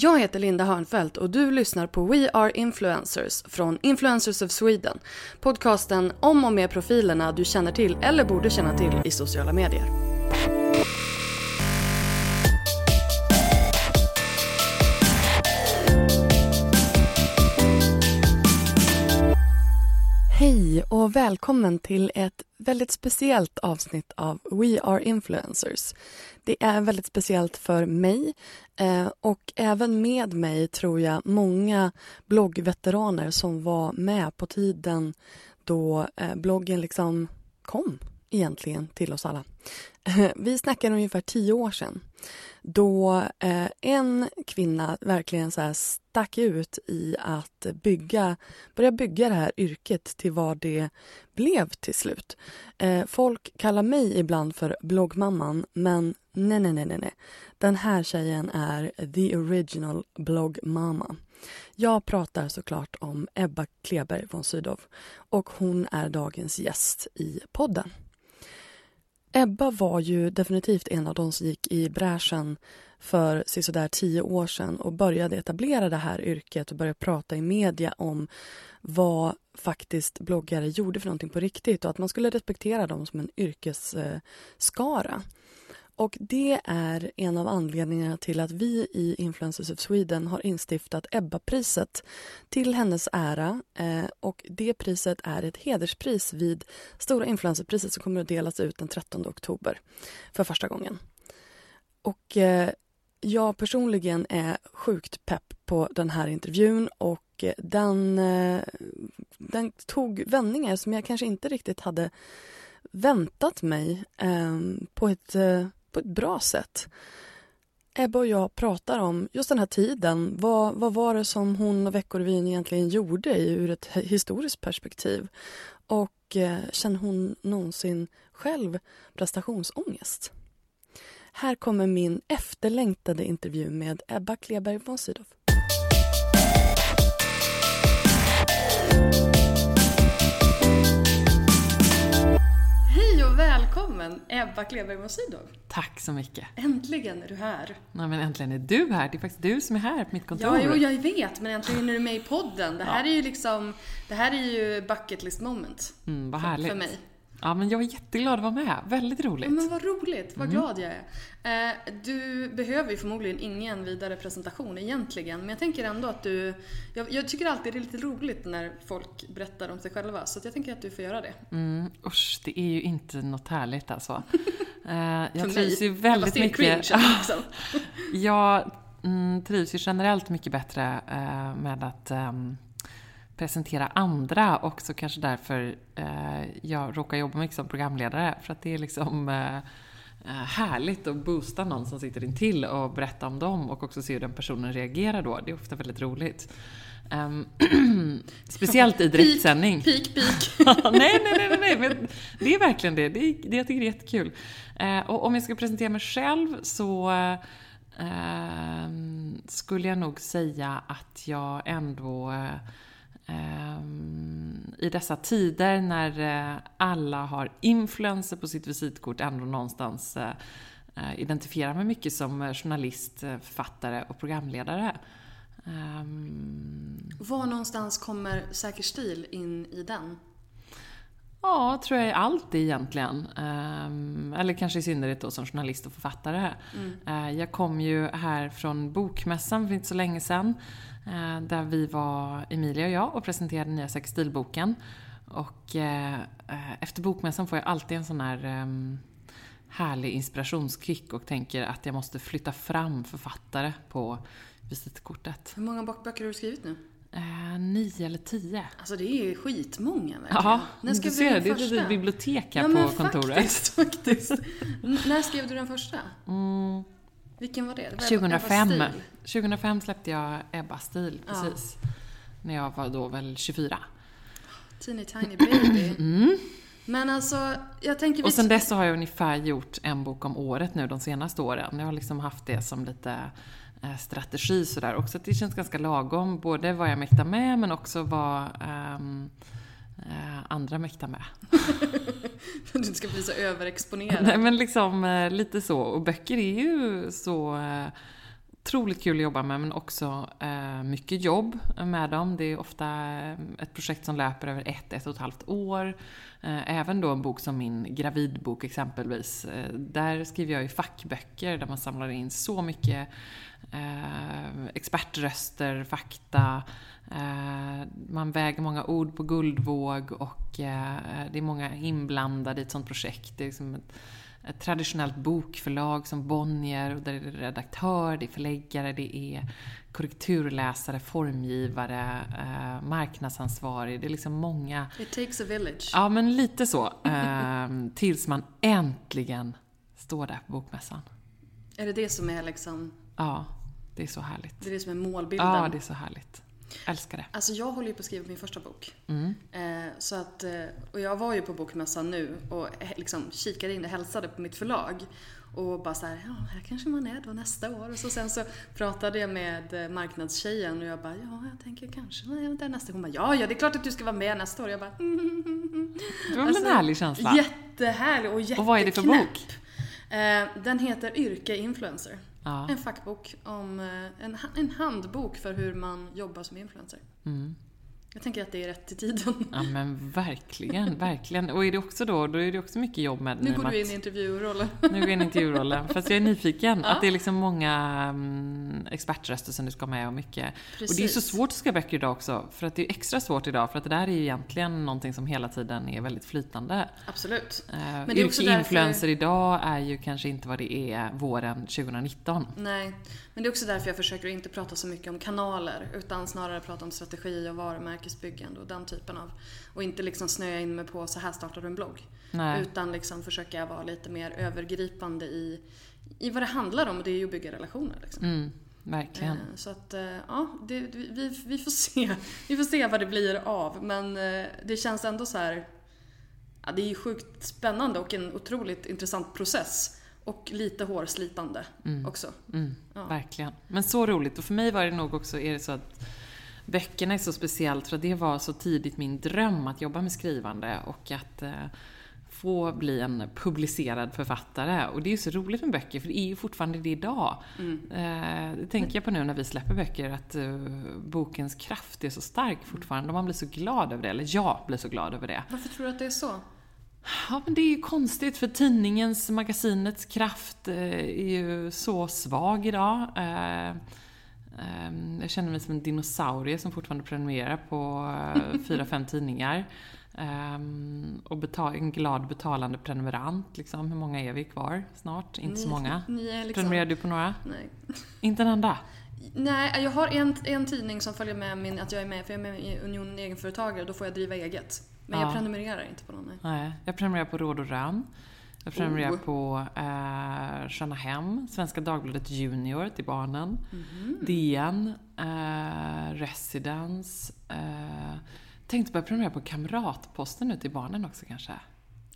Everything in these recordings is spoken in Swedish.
Jag heter Linda Hörnfeldt och du lyssnar på We Are Influencers från Influencers of Sweden. Podcasten om och med profilerna du känner till eller borde känna till i sociala medier. Och välkommen till ett väldigt speciellt avsnitt av We Are Influencers. Det är väldigt speciellt för mig eh, och även med mig tror jag många bloggveteraner som var med på tiden då eh, bloggen liksom kom egentligen till oss alla. Vi snackar ungefär tio år sedan då eh, en kvinna verkligen så stack ut i att bygga, börja bygga det här yrket till vad det blev till slut. Eh, folk kallar mig ibland för bloggmamman, men nej, nej, nej, nej. Den här tjejen är the original bloggmamma. Jag pratar såklart om Ebba Kleberg von Sydow och hon är dagens gäst i podden. Ebba var ju definitivt en av de som gick i bräschen för sådär tio år sedan och började etablera det här yrket och började prata i media om vad faktiskt bloggare gjorde för någonting på riktigt och att man skulle respektera dem som en yrkesskara. Och det är en av anledningarna till att vi i Influencers of Sweden har instiftat Ebba-priset till hennes ära. Eh, och det priset är ett hederspris vid Stora influencerpriset som kommer att delas ut den 13 oktober för första gången. Och eh, jag personligen är sjukt pepp på den här intervjun och den, eh, den tog vändningar som jag kanske inte riktigt hade väntat mig på ett på ett bra sätt. Ebba och jag pratar om just den här tiden. Vad, vad var det som hon och Veckorevyn egentligen gjorde ur ett historiskt perspektiv? Och eh, känner hon någonsin själv prestationsångest? Här kommer min efterlängtade intervju med Ebba Kleberg von Sydow. Välkommen Ebba Kleberg Mosidov. Tack så mycket. Äntligen är du här. Nej men äntligen är du här. Det är faktiskt du som är här på mitt kontor. Ja, jo, jag vet. Men äntligen är du med i podden. Det här ja. är ju liksom, det här är ju bucket list moment. Mm, vad härligt. För, för mig. Ja, men jag är jätteglad att vara med. Väldigt roligt. men vad roligt. Vad mm. glad jag är. Eh, du behöver ju förmodligen ingen vidare presentation egentligen, men jag tänker ändå att du... Jag, jag, tycker alltid det är lite roligt när folk berättar om sig själva, så jag tänker att du får göra det. Mm, usch, det är ju inte något härligt alltså. eh, jag trivs ju väldigt mycket... Cringe, liksom. jag mm, trivs ju generellt mycket bättre eh, med att um, presentera andra och så kanske därför eh, jag råkar jobba mycket som programledare. För att det är liksom eh, eh härligt att boosta någon som sitter intill och berätta om dem och också se hur den personen reagerar då. Det är ofta väldigt roligt. Um, speciellt i direktsändning. Peak, peak, nej, nej, nej, nej, men det är verkligen det. Det, det jag tycker det är jättekul. Uh, och om jag ska presentera mig själv så uh, skulle jag nog säga att jag ändå uh, Ehm, Ehm, i dessa tider när eh, alla har influenser på sitt visitkort ändå någonstans eh, identifierar mig mycket som eh, journalist, författare och programledare. Um... Var någonstans kommer Säker stil in i den? Ja, tror jag i allt egentligen. Um, eller kanske i synnerhet då som journalist och författare. Mm. Uh, jag kom ju här från Bokmässan för inte så länge sedan. Uh, där vi var, Emilia och jag, och presenterade nya sextilboken. Och uh, efter Bokmässan får jag alltid en sån här um, härlig inspirationskick och tänker att jag måste flytta fram författare på visitkortet. Hur många bokböcker har du skrivit nu? Eh, nio eller tio. Alltså det är ju skitmånga verkligen. Ja, När skrev du ser, det är ett litet bibliotek här ja, på kontoret. Faktiskt, faktiskt. När skrev du den första? Mm. Vilken var det? det var 2005. 2005 släppte jag Ebba Stil, precis. Ja. När jag var då väl 24. Teeny tiny baby. Mm. Men alltså, jag tänker... Och sen dess så har jag ungefär gjort en bok om året nu de senaste åren. Jag har liksom haft det som lite strategi sådär också. Det känns ganska lagom, både vad jag mäktar med men också vad um, uh, andra mäktar med. du inte ska bli så överexponerad. Nej men liksom uh, lite så. Och böcker är ju så uh, otroligt kul att jobba med men också eh, mycket jobb med dem. Det är ofta eh, ett projekt som löper över ett, ett och ett halvt år. Eh, även då en bok som min gravidbok exempelvis. Eh, där skriver jag ju fackböcker där man samlar in så mycket eh, expertröster, fakta. Eh, man väger många ord på guldvåg och eh, det är många inblandade i ett sånt projekt. Det är liksom ett, ett traditionellt bokförlag som Bonnier, och där är det redaktör, det är förläggare, det är korrekturläsare, formgivare, eh, marknadsansvarig. Det är liksom många... It takes a village. Ja, men lite så. Eh, tills man äntligen står där på bokmässan. Är det det som är liksom... Ja, det är så härligt. Det är det som är målbilden? Ja, det är så härligt. Älskar det. Alltså jag håller ju på att skriva min första bok. Mm. Eh, så att, eh, och jag var ju på bokmässan nu och liksom kikade in och hälsade på mitt förlag. Och bara så här, ja, här kanske man är då nästa år. Och så sen så pratade jag med eh, marknadstjejen och jag bara, ja, jag tänker kanske man är där nästa år. Hon bara, ja, ja, det är klart att du ska vara med nästa år. Jag bara, mm, mm, mm. Det var väl alltså, en härlig känsla? Jättehärlig och jätteknäpp. Och vad är det för bok? Eh, den heter Yrke Influencer. Ja. En fackbok om, eh, en, en handbok för hur man jobbar som influencer. Mm. Jag tänker att det är rätt i tiden. Ja men verkligen, verkligen. Och är det också då, då är det också mycket jobb med Nu går du in i intervjurollen. Nu går jag in i intervjurollen. Fast jag är nyfiken. Ja. Att det är liksom många um, expertröster som du ska ha med och mycket. Precis. Och det är så svårt att skriva böcker idag också. För att det är extra svårt idag. För att det där är ju egentligen någonting som hela tiden är väldigt flytande. Absolut. Uh, men det är också influencer därför... idag är ju kanske inte vad det är våren 2019. Nej. Men det är också därför jag försöker inte prata så mycket om kanaler. Utan snarare prata om strategi och varumärke varumärkesbyggande och den typen av... Och inte liksom snöa in mig på så här startar du en blogg. Nej. Utan liksom försöka vara lite mer övergripande i, i vad det handlar om och det är ju att bygga relationer. Liksom. Mm, verkligen. Eh, så att, eh, ja, det, vi, vi, får se. Vi får se vad det blir av. Men eh, det känns ändå så här... Ja, det är ju sjukt spännande och en otroligt intressant process. Och lite hårslitande mm. också. Mm, ja. Verkligen. Men så roligt. Och för mig var det nog också, är det så att böckerna är så speciellt för att det var så tidigt min dröm att jobba med skrivande och att eh, få bli en publicerad författare. Och det är ju så roligt med böcker, för det är ju fortfarande det idag. Mm. Eh, det tänker jag på nu när vi släpper böcker, att eh, bokens kraft är så stark fortfarande. Och man blir så glad över det, eller jag blir så glad över det. Varför tror du att det är så? Ja, men det är ju konstigt för tidningens, magasinets kraft är ju så svag idag. Eh, Ehm, jag känner mig som en dinosaurie som fortfarande prenumererar på eh, fyra, fem tidningar. Um, och betal, en glad betalande prenumerant. Liksom. Hur många är vi kvar snart? Inte så många. Liksom... Prenumererar du på några? Nej. Inte en enda? Nej, jag har en, en tidning som följer med min, att jag är med, för jag är med i Unionen Egenföretagare, då får jag driva eget. Men ja. jag prenumererar inte på någon. Nej. nej. Jag prenumererar på Råd och Rön. Jag prenumererar oh. på eh, Sköna Hem, Svenska Dagbladet Junior till barnen, mm. DN, eh, Residence. Eh, tänkte börja prenumerera på Kamratposten nu till barnen också kanske.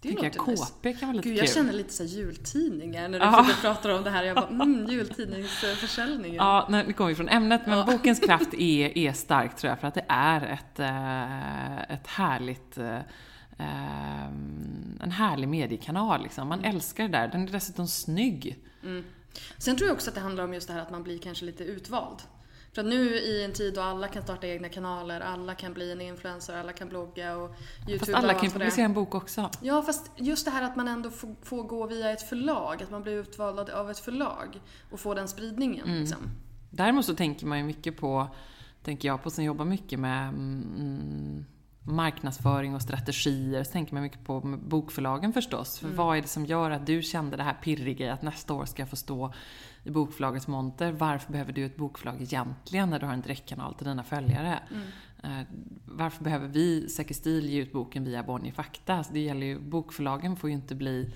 Det Tänker jag KP kan vara lite Gud, jag kul. känner lite så jultidningar när du ja. pratar om det här. Jag bara, mm, jultidningsförsäljningen. Ja, nej, det kommer ju från ämnet, men ja. bokens kraft är, är stark tror jag, för att det är ett, eh, ett härligt eh, en härlig mediekanal. Liksom. Man mm. älskar det där. Den är dessutom snygg. Mm. Sen tror jag också att det handlar om just det här att man blir kanske lite utvald. För att nu i en tid då alla kan starta egna kanaler, alla kan bli en influencer, alla kan blogga och YouTube Fast alla kan ju publicera en bok också. Ja, fast just det här att man ändå får, får, gå via ett förlag, att man blir utvald av ett förlag och får den spridningen. Mm. Liksom. Däremot så tänker man ju mycket på, tänker jag på som jobbar mycket med mm, marknadsföring och strategier så tänker man mycket på bokförlagen förstås. För mm. vad är det som gör att du kände det här pirriga i att nästa år ska jag få stå i bokförlagets monter? Varför behöver du ett bokförlag egentligen när du har en direktkanal till dina följare? Mm. Eh, varför behöver vi Säker stil ge ut boken via Bonnier Fakta? Så det gäller ju, bokförlagen får ju inte bli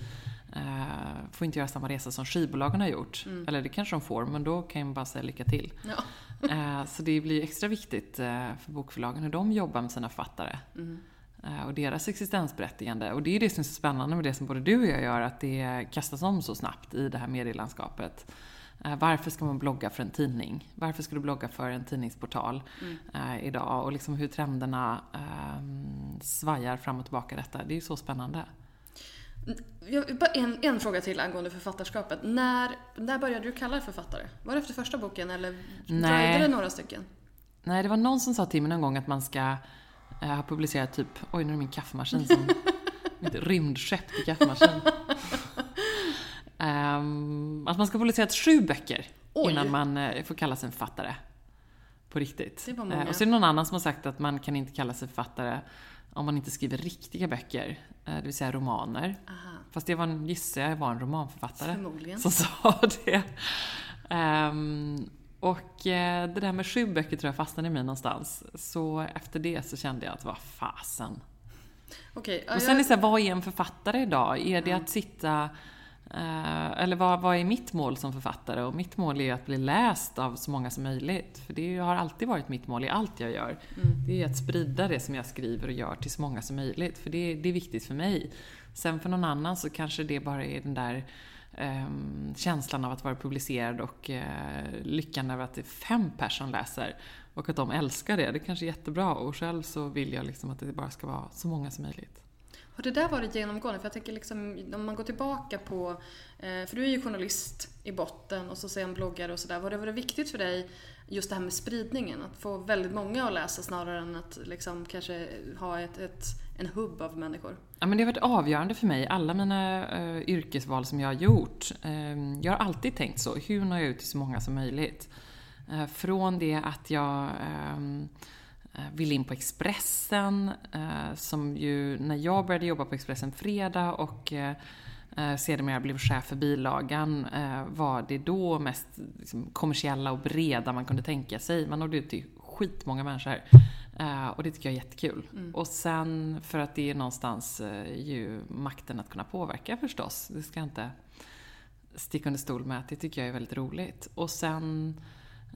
Uh, får inte göra samma resa som skivbolagen har gjort. Mm. Eller det kanske de får, men då kan jag bara säga lycka till. Ja. Uh, så det blir extra viktigt uh, för bokförlagen hur de jobbar med sina författare. Mm. och deras existensberättigande. Och det är det som är så spännande med det som både du och jag gör, att det kastas om så snabbt i det här medielandskapet. Varför ska man blogga för en tidning? Varför ska du blogga för en tidningsportal mm. idag? Och liksom hur trenderna um, svajar fram och tillbaka detta. Det är ju så spännande. Jag, bara en, en fråga till angående författarskapet. När, när började du kalla dig författare? Var det efter första boken eller dröjde det några stycken? Nej, det var någon som sa till mig någon gång att man ska eh, ha publicerat typ, oj nu är det min kaffemaskin som, mitt rymdskepp till kaffemaskin. um, att man ska ha publicerat sju böcker oj. innan man uh, får kalla sig författare. På riktigt. Det var många. Uh, och så är det någon annan som har sagt att man kan inte kalla sig författare om man inte skriver riktiga böcker, uh, det vill säga romaner. Aha. Fast det var, en, gissar jag var en romanförfattare Förmodligen. som sa det. Um, och eh, det där med sju böcker tror jag fastnade i mig någonstans. Så efter det så kände jag att vad fasen. Okay, och sen är det så här, vad är en författare idag? Är det mm. att sitta eh, eller vad, vad är mitt mål som författare? Och mitt mål är att bli läst av så många som möjligt. För det har alltid varit mitt mål i allt jag gör. Mm. Det är att sprida det som jag skriver och gör till så många som möjligt. För det, det är viktigt för mig. Sen för någon annan så kanske det bara är den där eh, känslan av att vara publicerad och eh, lyckan över att det är fem personer läser och att de älskar det. Det kanske är jättebra och själv så vill jag liksom att det bara ska vara så många som möjligt. Har det där varit genomgående? För jag tänker liksom, om man går tillbaka på, eh, för du är ju journalist i botten och så sen bloggare och sådär. Var det varit viktigt för dig just det här med spridningen? Att få väldigt många att läsa snarare än att liksom kanske ha ett, ett en hubb av människor? Ja, men det har varit avgörande för mig. Alla mina uh, yrkesval som jag har gjort. Uh, jag har alltid tänkt så. Hur når jag ut till så många som möjligt? Uh, från det att jag ehm, um, vill in på Expressen, som ju när jag började jobba på Expressen Fredag och eh, sedermera blev chef för bilagan eh, var det då mest liksom, kommersiella och breda man kunde tänka sig. Man nådde ut till skitmånga människor. Och det tycker jag är jättekul. Mm. Och sen för att det är någonstans ju makten att kunna påverka förstås. Det ska jag inte sticka under stol med att det tycker jag är väldigt roligt. Och sen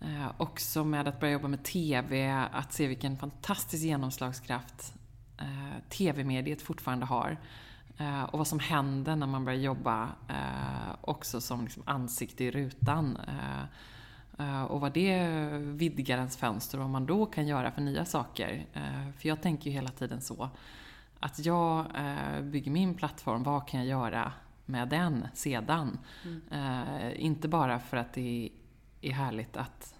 uh, också med att börja jobba med TV, att se vilken fantastisk genomslagskraft TV-mediet fortfarande har. och vad som händer när man börjar jobba också som liksom ansikte i rutan. Eh, och vad det vidgar ens fönster och vad man då kan göra för nya saker. Eh, för jag tänker ju hela tiden så att jag eh, bygger min plattform, vad kan jag göra med den sedan? Mm. Inte bara för att det är härligt att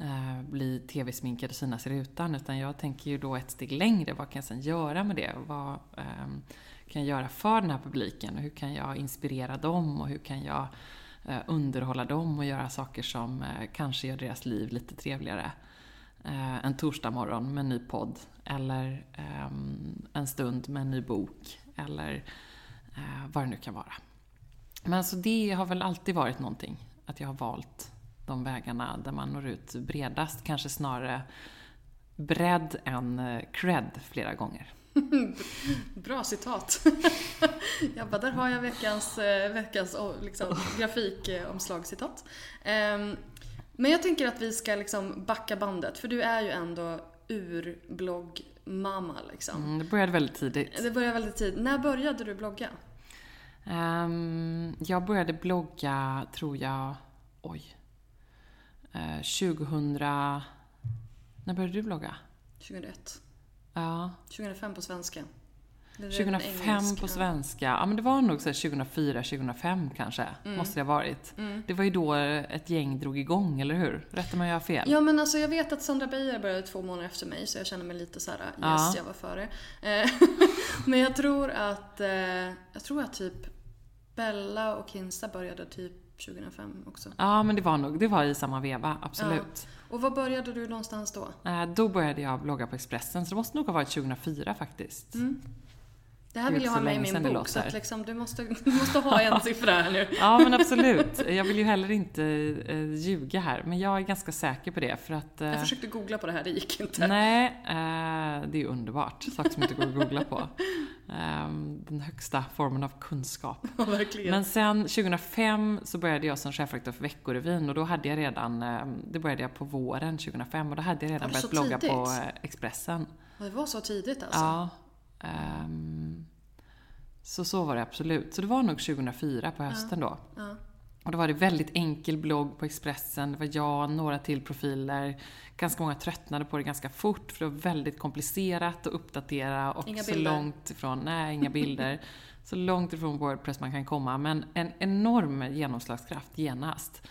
eh, bli tv-sminkad och synas i rutan, utan jag tänker ju då ett steg längre. Vad kan jag sen göra med det? Vad ehm, kan jag göra för den här publiken? Och hur kan jag inspirera dem? Och hur kan jag Eh, underhålla dem och göra saker som eh, kanske gör deras liv lite trevligare. Eh, en torsdag morgon med en ny podd eller ehm, en stund med en ny bok eller vad det nu kan vara. Men alltså det har väl alltid varit någonting, att jag har valt de vägarna där man når ut bredast, kanske snarare bredd än cred flera gånger. Bra citat. jag bara, där har jag veckans, eh, veckans liksom, grafikomslagscitat. Um, men jag tänker att vi ska liksom backa bandet, för du är ju ändå urbloggmamma. Liksom. Mm, det började väldigt tidigt. Det började väldigt tidigt. När började du blogga? Um, jag började blogga, tror jag, oj, 2000... När började du blogga? 2001. Ja. 2005 på svenska. 2005 på svenska. Ja, men det var nog så 2004, 2005 kanske. Mm. Måste det ha varit. Mm. Det var ju då ett gäng drog igång, eller hur? Rätt om jag har fel. Ja, men alltså jag vet att Sandra Beijer började två månader efter mig, så jag känner mig lite så här: yes, ja. jag var före. Eh, men jag tror att, eh, jag tror att typ Bella och Kinsta började typ 2005 också. Ja, men det var nog, det var i samma veva, absolut. Ja. Och var började du någonstans då? Eh, då började jag blogga på Expressen, så det måste nog ha varit 2004 faktiskt. Mm. Det här vill jag ha med i min bok, så att liksom, du, måste, du måste ha en siffra här nu. ja, men absolut. Jag vill ju heller inte uh, ljuga här, men jag är ganska säker på det för att... Uh, jag försökte googla på det här, det gick inte. Nej, uh, det är underbart. Saker som inte går att googla på. Um, den högsta formen av kunskap. Ja, verkligen. Men sen 2005 så började jag som chefredaktör för Veckorevyn och då hade jag redan, um, det började jag på våren 2005 och då hade jag redan börjat blogga tidigt? på Expressen. Det var så tidigt alltså? Ja. Um, så så var det absolut. Så det var nog 2004 på hösten ja, då. Ja. Och då var det väldigt enkel blogg på Expressen. Det var jag, några till profiler. Ganska många tröttnade på det ganska fort för det var väldigt komplicerat att uppdatera och inga så bilder. långt ifrån, nej inga bilder. så långt ifrån Wordpress man kan komma. Men en enorm genomslagskraft genast.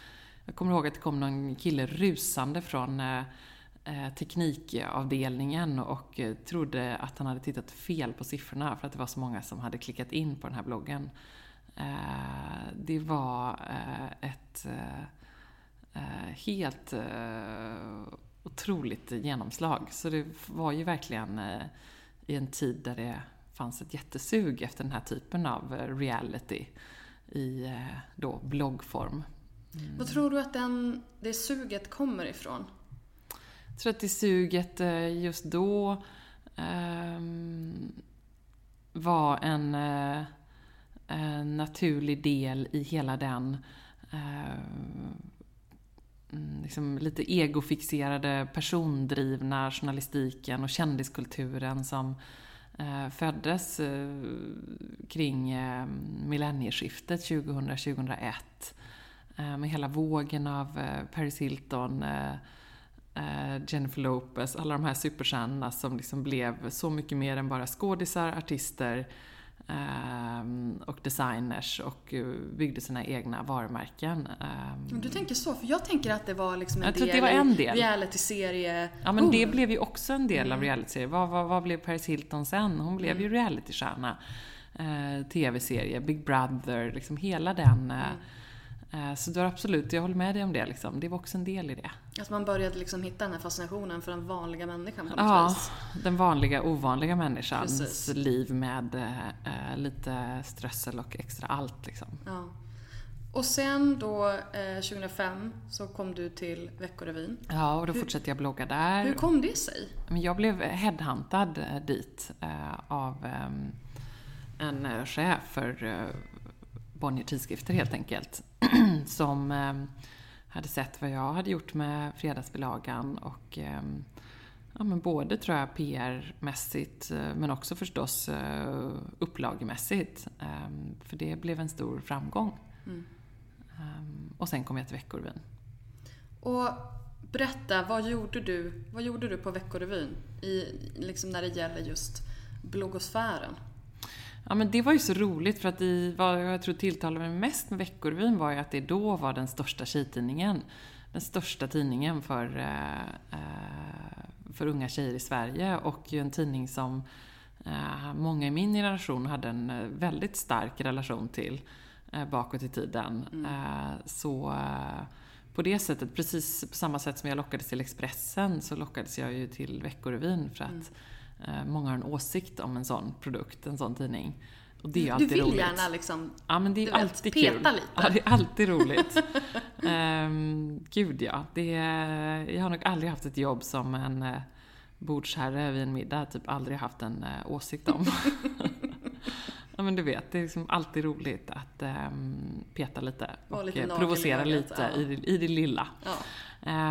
Jag kommer ihåg att det kom någon kille rusande från eh Eh, teknikavdelningen och eh, trodde att han hade tittat fel på siffrorna för att det var så många som hade klickat in på den här bloggen. Eh, det var ett helt otroligt genomslag. Så det var ju verkligen i en tid där det fanns ett jättesug efter den här typen av reality i då bloggform. Mm. Vad tror du att den, det suget kommer ifrån? Jag tror att det suget eh, just då ehm, var en eh, naturlig del i hela den eh, mm, liksom lite egofixerade, persondrivna journalistiken och kändiskulturen som eh, föddes eh, kring eh, millennieskiftet 2000-2001. Eh, med hela vågen av eh, Paris Hilton, eh, Jennifer Lopez, alla de här superstjärnorna som liksom blev så mycket mer än bara skådisar, artister, Ehm, och designers och eh, byggde sina egna varumärken. Ehm, du tänker så, för jag tänker att det var liksom en del, det var en del. realityserie Ja men det blev ju också en del mm. av realityserie. Vad, vad, vad blev Paris Hilton sen? Hon blev mm. ju realitystjärna. Eh, TV-serie, Big Brother, liksom hela den eh, mm Eh, så du har absolut, jag håller med dig om det. Liksom. Det var också en del i det. Att man började liksom hitta den här fascinationen för den vanliga människan på något ja, vis. den vanliga ovanliga människans Precis. liv med eh, lite strössel och extra allt. Liksom. Ja. Och sen då eh, 2005 så kom du till Veckorevyn. Ja, och då hur, fortsatte jag blogga där. Hur kom det sig? Jag blev headhuntad eh, dit eh, av ehm, en eh, chef för Bonnier Tidskrifter helt enkelt. som eh, hade sett vad jag hade gjort med Fredagsbilagan och eh, ja, men både tror jag PR-mässigt eh, men också förstås eh, upplagemässigt. Ehm, för det blev en stor framgång. Mm. Ehm, och sen kom jag till Veckorevyn. Och berätta, vad gjorde du, vad gjorde du på Veckorevyn i, liksom när det gäller just bloggosfären? Ja men det var ju så roligt för att i, vad jag tror tilltalade mig mest med Veckorevyn var ju att det då var den största tjejtidningen. Den största tidningen för, eh, eh, för unga tjejer i Sverige och ju en tidning som eh, många i min generation hade en väldigt stark relation till bakåt i tiden. Mm. Så på det sättet, precis på samma sätt som jag lockades till Expressen så lockades jag ju till Veckorevyn för att mm många har en åsikt om en sån produkt, en sån tidning. Och det är alltid roligt. Du vill roligt. gärna liksom ja, men det är alltid peta kul. lite. Ja, det är alltid roligt. um, gud ja. Det är, jag har nog aldrig haft ett jobb som en uh, bordsherre vid en middag typ aldrig haft en uh, åsikt om. ja men du vet, det är liksom alltid roligt att um, peta lite och, och lite provocera lite ja. i, i det lilla. Ja.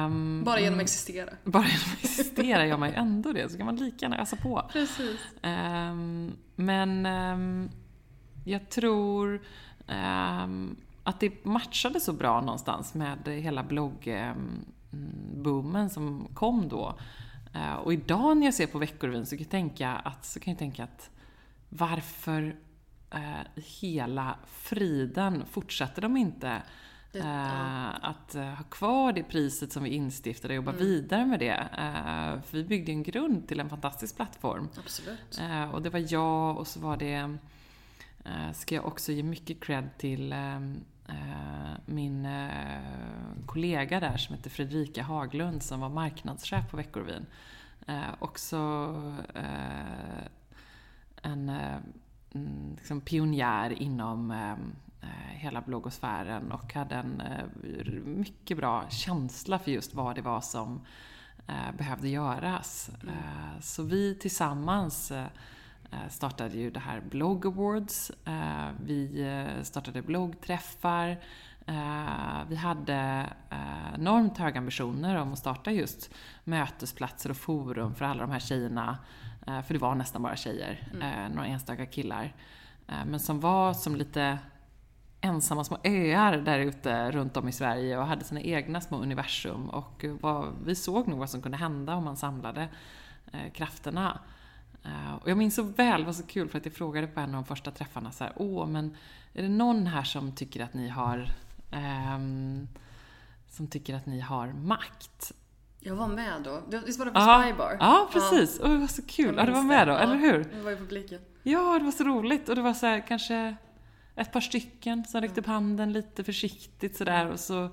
Um, bara genom att existera. Bara genom att existera gör man ju ändå det, så kan man lika gärna ösa på. Precis. Um, men jag tror att det matchade så bra någonstans med hela bloggboomen som kom då. Uh, och idag när jag ser på Veckorevyn så kan jag tänka att, så kan jag tänka att varför uh, hela friden fortsatte de inte Uh, att uh, ha kvar det priset som vi instiftade och jobba mm. vidare med det. Uh, för vi byggde en grund till en fantastisk plattform. Absolut. och det var jag och så var det, ska jag också ge mycket cred till min kollega där som heter Fredrika Haglund som var marknadschef på Veckorevyn. också en liksom pionjär inom Eh, hela bloggosfären och hade en eh, mycket bra känsla för just vad det var som eh, behövde göras. Mm. Så vi tillsammans startade ju det här Blog Awards. Vi startade bloggträffar. Vi hade enormt höga ambitioner om att starta just mötesplatser och forum för alla de här tjejerna. För det var nästan bara tjejer, mm. några enstaka killar. Men som var som lite ensamma små öar där ute runt om i Sverige och hade sina egna små universum. Och vad, vi såg nog vad som kunde hända om man samlade eh, krafterna. Eh, och jag minns så väl, det var så kul för att jag frågade på en av de första träffarna så här, åh men är det någon här som tycker att ni har ehm, som tycker att ni har makt? Jag var med då. Visst var det på ja, Spybar? Ja, precis. Och det var så kul. Ja, du var med då, ja, eller hur? Det var i publiken. Ja, det var så roligt. Och det var så här, kanske ett par stycken som räckte upp handen lite försiktigt sådär och så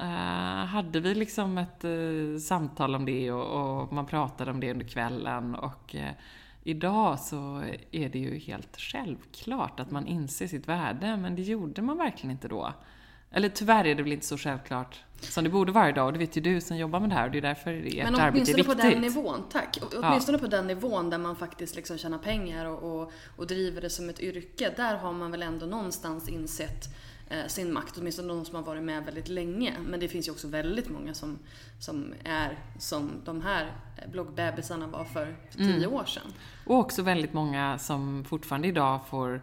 uh, hade vi liksom ett uh, samtal om det och, och, man pratade om det under kvällen och uh, idag så är det ju helt självklart att man inser sitt värde men det gjorde man verkligen inte då. Eller tyvärr är det väl inte så självklart som det borde vara idag och det vet ju du som jobbar med det här och det är därför ert arbete är viktigt. Men åtminstone på den nivån, tack. Åtminstone ja. på den nivån där man faktiskt liksom tjänar pengar och, och, och driver det som ett yrke. Där har man väl ändå någonstans insett eh, sin makt, åtminstone de som har varit med väldigt länge. Men det finns ju också väldigt många som, som är som de här bloggbebisarna var för tio mm. år sedan. Och också väldigt många som fortfarande idag får Eh,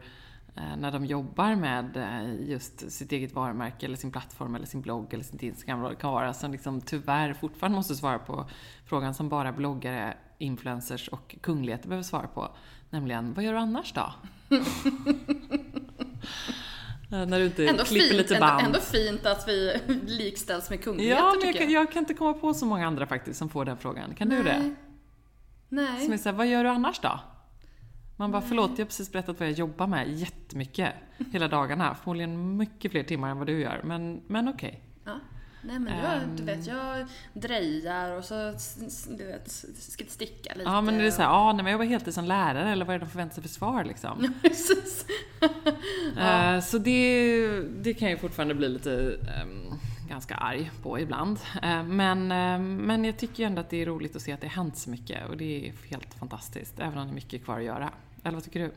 när de jobbar med eh, just sitt eget varumärke eller sin plattform eller sin blogg eller sitt Instagram vad det kan vara som liksom tyvärr fortfarande måste svara på frågan som bara bloggare, influencers och kungligheter behöver svara på. Nämligen, vad gör du annars då? Eh, när du inte ändå klipper fint, lite band. Ändå, ändå fint att vi likställs med kungligheter Ja, men jag, jag. jag, kan inte komma på så många andra faktiskt som får den frågan. Kan Nej. du det? Nej. Som är såhär, vad gör du annars då? Man bara, förlåt, jag har precis berättat vad jag jobbar med jättemycket hela dagarna. Förmodligen mycket fler timmar än vad du gör, men, men okej. Okay. Ja. Nej men jag, um, du vet, jag drejar och så du vet, ska sticka lite. Ja men det är såhär, ja nej men jag var heltid som lärare eller vad är det de förväntar sig för svar liksom? Ja, precis. ja. Uh, så det, det kan ju fortfarande bli lite um, ganska arg på ibland. Uh, men, uh, men jag tycker ju ändå att det är roligt att se att det har hänt så mycket och det är helt fantastiskt, även om det är mycket kvar att göra. Eller vad tycker du?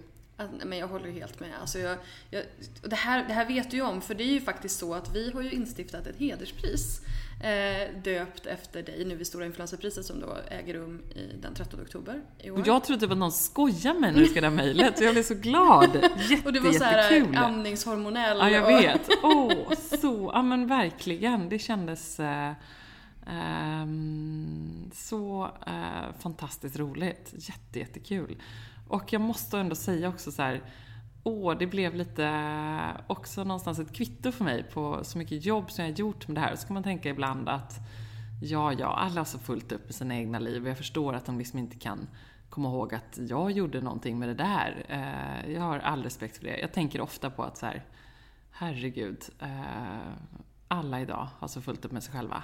Men jag håller helt med. Alltså jag, jag, det, här, det här vet du ju om, för det är ju faktiskt så att vi har ju instiftat ett hederspris eh, döpt efter dig nu vid Stora Influencerpriset som då äger rum i, den 13 oktober i år. jag trodde typ att någon skojade med mig när du skrev det här mejlet, jag blev så glad. Jätte, Och det var så här jättekul. amningshormonell. Ja, jag vet. Åh, oh, så, ja men verkligen. Det kändes eh, Um, så uh, fantastiskt roligt. Jätte, jättekul. Och jag måste ändå säga också så här, åh, det blev lite också någonstans ett kvitto för mig på så mycket jobb som jag har gjort med det här. Så kan man tänka ibland att ja, ja, alla har så fullt upp med sina egna liv och jag förstår att de liksom inte kan komma ihåg att jag gjorde någonting med det där. Eh, jag har all respekt för det. Jag tänker ofta på att så här, herregud, eh, alla idag har så fullt upp med sig själva.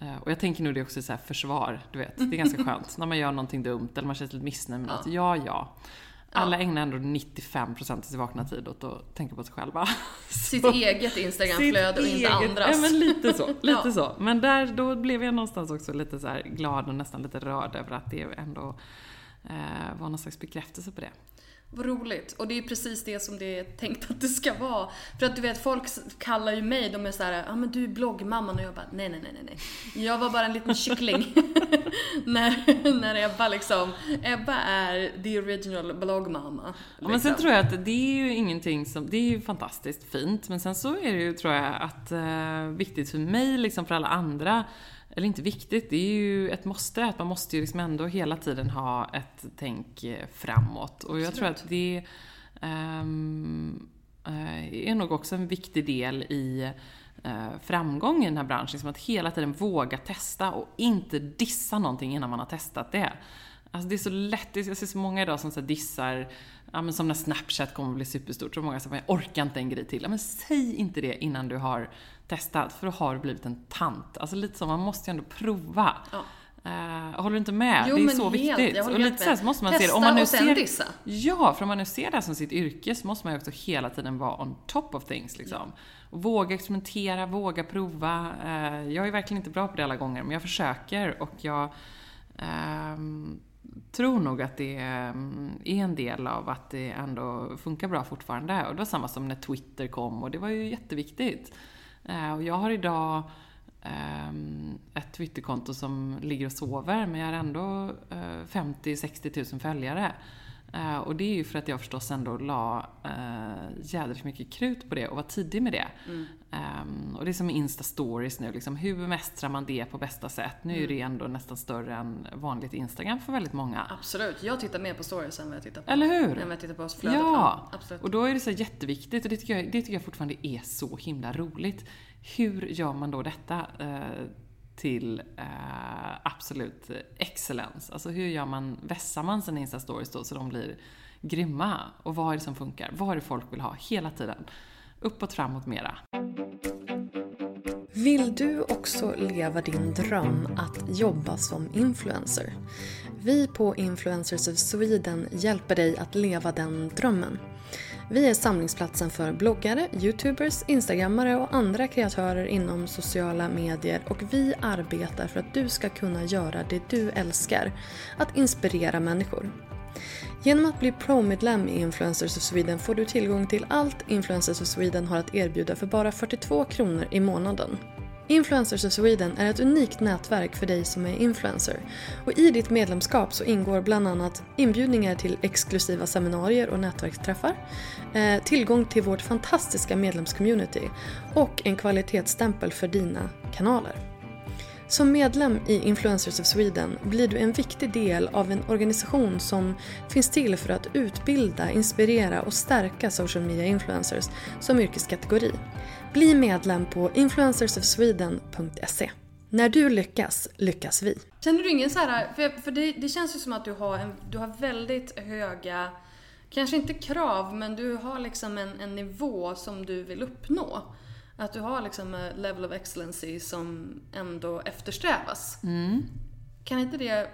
Eh, och jag tänker nog det också så här försvar, du vet. Det är ganska skönt när man gör någonting dumt eller man känner sig lite missnöjd med något. Ja, ja. Alla ja. ägnar ändå 95% av sin vakna tid åt att tänka på sig själva. Sitt så, eget Instagramflöde och inte eget, andras. Ja, men lite så. Lite ja. så. Men där, då blev jag någonstans också lite så glad och nästan lite rörd över att det ändå eh, var någon slags bekräftelse på det. Vad roligt. Och det är precis det som det är tänkt att det ska vara. För att du vet, folk kallar ju mig, de är såhär, ja ah, men du är bloggmamman och jag bara, nej nej nej nej. Jag var bara en liten kyckling. när, när Ebba liksom, Ebba är the original bloggmamma. Liksom. Ja, men sen liksom. tror jag att det är ju ingenting som, det är ju fantastiskt fint, men sen så är det ju, tror jag, att uh, viktigt för mig, liksom för alla andra, eller inte viktigt, det är ju ett måste. Att man måste ju liksom ändå hela tiden ha ett tänk framåt. Och jag tror att det um, är nog också en viktig del i uh, framgång i den här branschen. Liksom att hela tiden våga testa och inte dissa någonting innan man har testat det. Alltså det är så lätt, jag ser så många idag som så dissar, ja men som när Snapchat kommer att bli superstort, så många som jag orkar inte en grej till. Ja men säg inte det innan du har testat, för då har du blivit en tant. Alltså lite så, man måste ju ändå prova. Ja. Uh, håller du inte med? Jo, det är så helt, viktigt. och lite så, så måste man Testa se det. Om man nu och sen ser, dissa. Ja, för om man nu ser det här som sitt yrke så måste man ju också hela tiden vara on top of things. Liksom. Och våga experimentera, våga prova. Uh, jag är verkligen inte bra på det alla gånger, men jag försöker och jag um, tror nog att det mm, är en del av att det ändå funkar bra fortfarande. Och det var samma som när Twitter kom och det var ju jätteviktigt. Eh, och jag har idag ehm, ett Twitterkonto som ligger och sover men jag har ändå eh, 50-60 000 följare. Uh, och det är ju för att jag förstås ändå la uh, jädrigt mycket krut på det och var tidig med det. Mm. Um, och det är som Insta-stories nu, liksom, hur bemästrar man det på bästa sätt? Nu mm. är det ändå nästan större än vanligt Instagram för väldigt många. Absolut, jag tittar mer på stories än vad jag tittar på, Eller hur? Än vad jag tittar på flödet. Ja, absolut. och då är det så jätteviktigt och det tycker, jag, det tycker jag fortfarande är så himla roligt. Hur gör man då detta? Uh, till eh, absolut excellens. Alltså hur gör man, vässar man sina Insta-stories då så de blir grymma? Och vad är det som funkar? Vad är det folk vill ha hela tiden? Uppåt, framåt, mera. Vill du också leva din dröm att jobba som influencer? Vi på Influencers of Sweden hjälper dig att leva den drömmen. Vi är samlingsplatsen för bloggare, youtubers, instagrammare och andra kreatörer inom sociala medier och vi arbetar för att du ska kunna göra det du älskar, att inspirera människor. Genom att bli Pro-medlem i Influencers of Sweden får du tillgång till allt Influencers of Sweden har att erbjuda för bara 42 kronor i månaden. Influencers of Sweden är ett unikt nätverk för dig som är influencer. Och I ditt medlemskap så ingår bland annat inbjudningar till exklusiva seminarier och nätverksträffar, eh, tillgång till vårt fantastiska medlemscommunity och en kvalitetsstämpel för dina kanaler. Som medlem i Influencers of Sweden blir du en viktig del av en organisation som finns till för att utbilda, inspirera och stärka social media influencers som yrkeskategori. Bli medlem på influencersofsweden.se. När du lyckas, lyckas vi. Känner du ingen så här, för, för det, det, känns ju som att du har, en, du har väldigt höga, kanske inte krav, men du har liksom en, en nivå som du vill uppnå. Att du har liksom en level of excellency som ändå eftersträvas. Mm. Kan inte det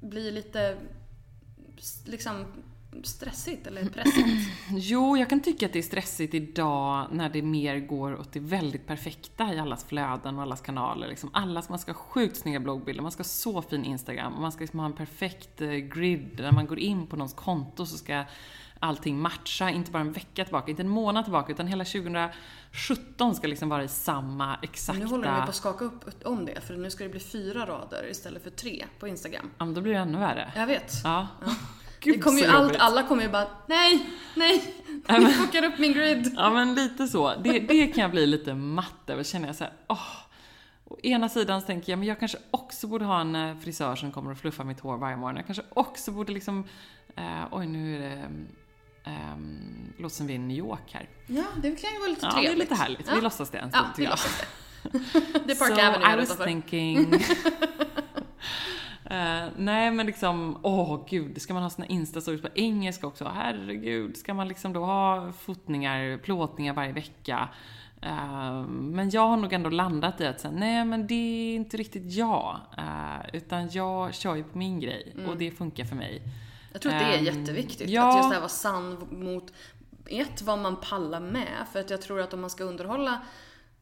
bli lite liksom stressigt eller pressigt? Jo, jag kan tycka att det är stressigt idag när det mer går åt det väldigt perfekta i allas flöden och allas kanaler. Liksom allas, man ska ha sjukt snygga bloggbilder, man ska ha så fin Instagram man ska liksom ha en perfekt eh, grid. När man går in på någons konto så ska allting matcha, inte bara en vecka tillbaka, inte en månad tillbaka, utan hela 2017 ska liksom vara i samma exakta... Nu håller de på att skaka upp om det, för nu ska det bli fyra rader istället för tre på Instagram. Ja, men då blir det ännu värre. Jag vet. Ja. ja. Gud, det kommer ju allt, alla kommer ju bara, nej, nej, ni fuckar upp min grid. Ja men lite så. Det, det kan jag bli lite matt över, känner jag såhär, åh. Å ena sidan så tänker jag, men jag kanske också borde ha en eh, frisör som kommer och fluffar mitt hår varje morgon. Jag kanske också borde liksom, eh, oj nu är det um, låter som vi är i New York här. Ja, det kan ju vara lite ja, trevligt. Ja, det är lite härligt. Ja. Vi låtsas det en stund, ja, vi låtsas det. det är Park so Avenue I was thinking... Uh, nej men liksom, åh oh, gud, ska man ha sina instastories på engelska också? Herregud, ska man liksom då ha fotningar, plåtningar varje vecka? Uh, men jag har nog ändå landat i att säga, nej men det är inte riktigt jag. Uh, utan jag kör ju på min grej och mm. det funkar för mig. Jag tror att det är um, jätteviktigt. Ja. Att just det här vara sann mot, ett, vad man pallar med. För att jag tror att om man ska underhålla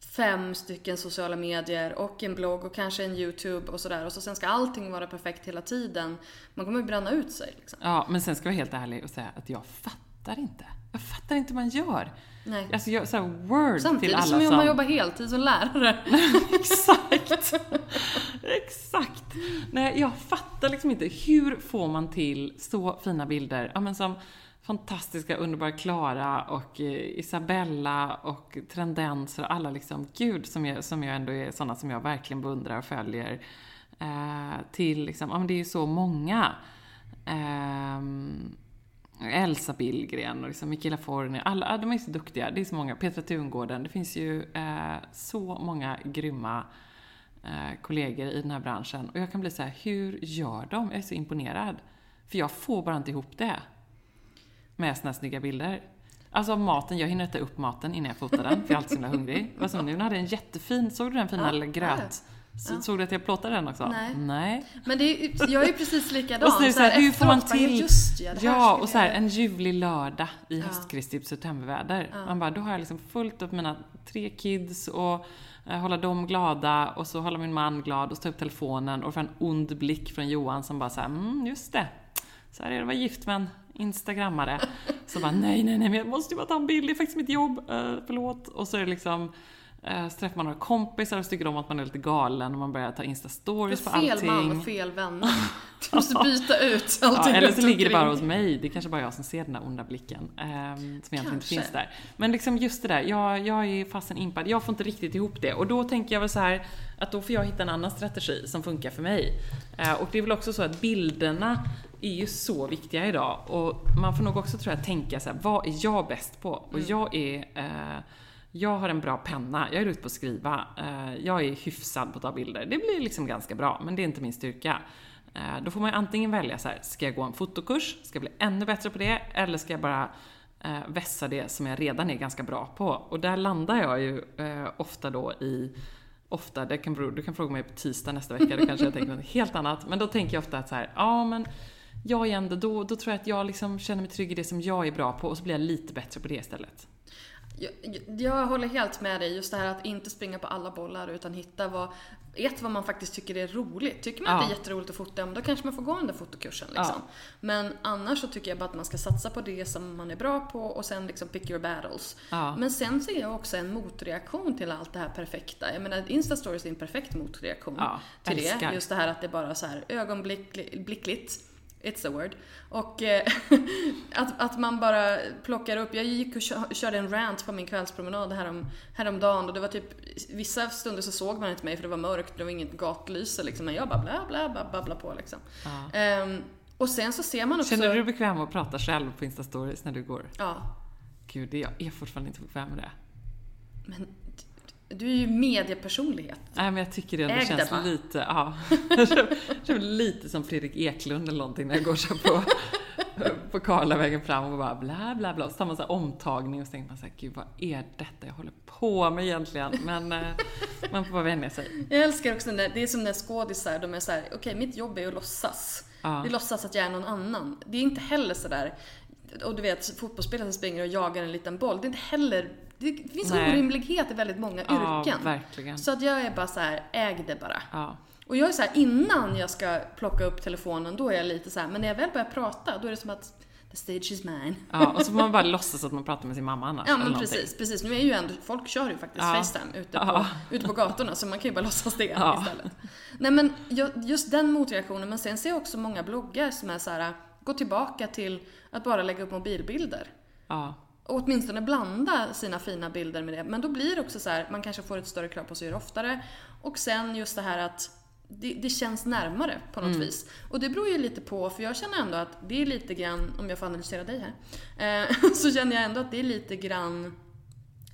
fem stycken sociala medier och en blogg och kanske en YouTube och sådär och så sen ska allting vara perfekt hela tiden. Man kommer ju bränna ut sig. Liksom. Ja, men sen ska jag vara helt ärlig och säga att jag fattar inte. Jag fattar inte hur man gör. Nej. Alltså jag, så word Samtidigt till alla som, som man jobbar heltid som lärare. Exakt! Exakt! Nej, jag fattar liksom inte. Hur får man till så fina bilder? Ja, men som fantastiska, underbara Klara och eh, Isabella och Trendenser och alla liksom, gud som jag, som jag ändå är sådana som jag verkligen beundrar och följer. Eh, till liksom, ja men det är ju så många. Eh, Elsa Billgren och liksom Mikaela Forni, alla, de är så duktiga. Det är så många. Petra Tungården. Det finns ju eh, så många grymma eh, kollegor i den här branschen. Och jag kan bli så här, hur gör de? Jag är så imponerad. För jag får bara inte ihop det. Med såna snygga bilder. Alltså maten, jag hinner äta upp maten innan jag fotar den, för jag är alltid så himla hungrig. Vad som nu, hade en jättefin, såg du den fina ja, gröt? Ja. Såg du att jag plåtade den också? Nej. Nej. Men det är, jag är ju precis likadan. och så det så här, hur får man till... Just, ja, ja och så här, en ljuvlig lördag i ja. höstkrispigt septemberväder. Ja. Man bara, då har jag liksom fullt upp mina tre kids och eh, hålla dem glada och så hålla min man glad och så ta upp telefonen och få en ond blick från Johan som bara såhär, mm, just det. Så här är det att vara gift med en instagrammare. Så bara, nej, nej, nej, men jag måste ju bara ta en bild, det är faktiskt mitt jobb, uh, förlåt. Och så är det liksom Eh, så träffar man några kompisar och så tycker de att man är lite galen och man börjar ta instastories på allting. Fel man och fel vänner. Du måste byta ut allting ja, Eller så ligger det bara hos mig. Det är kanske bara jag som ser den där onda blicken. Eh, som egentligen inte finns där. Men liksom just det där, jag, jag är fasen impad. Jag får inte riktigt ihop det. Och då tänker jag väl så här att då får jag hitta en annan strategi som funkar för mig. Eh, och det är väl också så att bilderna är ju så viktiga idag. Och man får nog också tror jag tänka så här, vad är jag bäst på? Och mm. jag är eh, jag har en bra penna, jag är ute på att skriva. Eh, jag är hyfsad på att ta bilder. Det blir liksom ganska bra, men det är inte min styrka. Eh, då får man ju antingen välja så här, ska jag gå en fotokurs, ska jag bli ännu bättre på det, eller ska jag bara eh, vässa det som jag redan är ganska bra på? Och där landar jag ju ofta då i Ofta, det kan du kan fråga mig på tisdag nästa vecka, då kanske jag tänker något helt annat. Men då tänker jag ofta att så här, ja men jag är ändå, då, då tror jag att jag liksom känner mig trygg i det som jag är bra på och så blir jag lite bättre på det istället. Jag, jag, håller helt med dig. Just det här att inte springa på alla bollar utan hitta vad, ett, vad man faktiskt tycker är roligt. Tycker man ja. att det är jätteroligt att fota, då kanske man får gå den där fotokursen. Liksom. Ja. Men annars så tycker jag bara att man ska satsa på det som man är bra på och sen liksom pick your battles. Ja. Men sen ser jag också en motreaktion till allt det här perfekta. Jag menar, Instastories är en perfekt motreaktion till älskar. det. Just det här att det bara så här ögonblickligt It's a word. Och eh, att, att man bara plockar upp, jag gick och körde en rant på min kvällspromenad härom, häromdagen och det var typ, vissa stunder så såg man inte mig för det var mörkt, det var inget gatlyse liksom, men jag bara bla bla bla babbla på liksom. Ja. Um, och sen så ser man också... Känner du dig bekväm att prata själv på Insta-stories när du går? Ja. Gud, jag är fortfarande inte bekväm med det. Men du är ju mediepersonlighet. Nej, men jag tycker det ändå känns va? lite, ja. Lite som Fredrik Eklund eller någonting när jag går så på, på Karlavägen fram och bara bla bla bla. Och så tar man så omtagning och så tänker man så här, gud vad är detta jag håller på med egentligen? Men eh, man får bara vänja sig. Jag älskar också när, det är som när skådisar, de är så här, okej okay, mitt jobb är att låtsas. Ja. Det låtsas att jag är någon annan. Det är inte heller sådär, och du vet fotbollsspelare som springer och jagar en liten boll. Det är inte heller det finns Nej. orimlighet i väldigt många ja, yrken. Verkligen. Så att jag är bara så här, äg det bara. Ja. Och jag är så här, innan jag ska plocka upp telefonen, då är jag lite så här, men när jag väl börjar prata, då är det som att the stage is mine. Ja, och så får man bara låtsas att man pratar med sin mamma annars. Ja, men precis, precis. Nu är ju ändå, folk kör ju faktiskt ja. Facetime ute på, ja. ute på gatorna, så man kan ju bara låtsas det ja. istället. Nej men just den motreaktionen, men sen ser jag också många bloggar som är så här, gå tillbaka till att bara lägga upp mobilbilder. Ja åtminstone blanda sina fina bilder med det. Men då blir det också så här, man kanske får ett större krav på sig att göra oftare. Och sen just det här att det, det känns närmare på något mm. vis. Och det beror ju lite på, för jag känner ändå att det är lite grann, om jag får analysera dig här, eh, så känner jag ändå att det är lite grann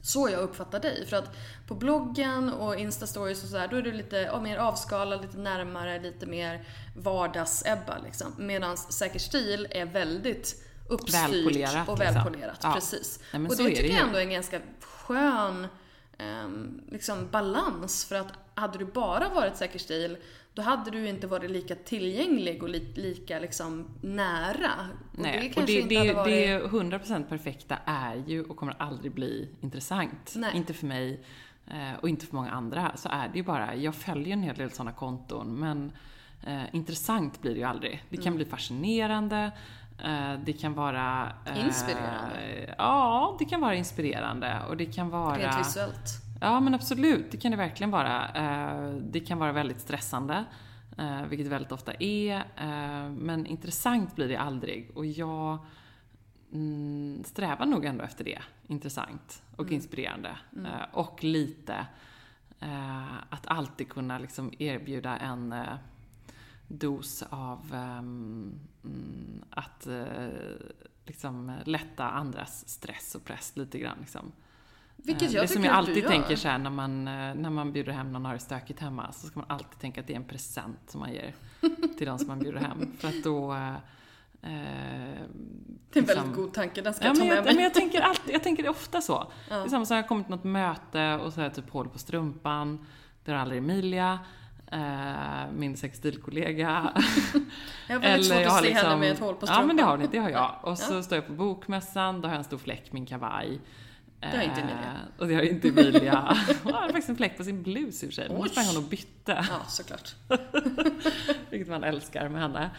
så jag uppfattar dig. För att på bloggen och instastories och sådär, då är du lite mer avskalad, lite närmare, lite mer vardags-Ebba liksom. Medan Säker stil är väldigt uppstyrt välpolerat, och liksom. välpolerat. Liksom. Precis. Ja, och det tycker det jag ändå är en ganska skön um, liksom balans. För att hade du bara varit säker stil, då hade du inte varit lika tillgänglig och li lika liksom nära. Och Nej, det och det, det, varit... det 100% perfekta är ju och kommer aldrig bli intressant. Nej. Inte för mig eh, och inte för många andra. Så är det ju bara, jag följer en hel del sådana konton men eh, intressant blir det ju aldrig. Det kan mm. bli fascinerande, Eh, det kan vara... Eh, inspirerande? Ja, det kan vara inspirerande och det kan vara... Rent visuellt? Ja, men absolut. Det kan det verkligen vara. Eh, det kan vara väldigt stressande, vilket det väldigt ofta är. Men intressant blir det aldrig och jag mm, strävar nog ändå efter det. Intressant och mm. inspirerande. Mm. Och lite att alltid kunna liksom erbjuda en dos av um, att uh, liksom lätta andras stress och press lite grann. Liksom. Vilket jag det som jag alltid tänker så här, när man, när man bjuder hem någon och har det stökigt hemma så ska man alltid tänka att det är en present som man ger till de som man bjuder hem. För att då eh, det är en liksom, väldigt god tanke, den ska ja, jag ta med jag, mig. Men jag tänker, alltid, jag tänker ofta så. Ja. Det är samma som jag har kommit till något möte och så har jag typ hål på strumpan. Det har aldrig Emilia eh, min sextilkollega. jag har väldigt svårt att se liksom, henne med ett hål på strumpan. Ja men det har ni, det har jag. Och så står jag på bokmässan, då har jag en stor fläck min kavaj. Det har inte Emilia. Eh, och det har inte Emilia. Hon har faktiskt en fläck på sin blus i och för sig. Men sprang hon och bytte. Ja, såklart. vilket man älskar med henne.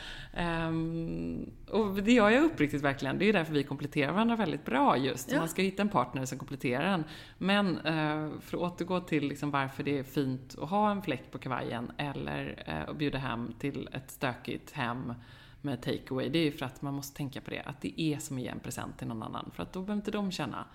Um, och det gör jag uppriktigt verkligen. Det är därför vi kompletterar varandra väldigt bra just. Ja. Man ska hitta en partner som kompletterar en. Men uh, för att återgå till liksom varför det är fint att ha en fläck på kavajen eller uh, att bjuda hem till ett stökigt hem med takeaway, det är ju för att man måste tänka på det, att det är som att ge en present till någon annan. För att då behöver inte de känna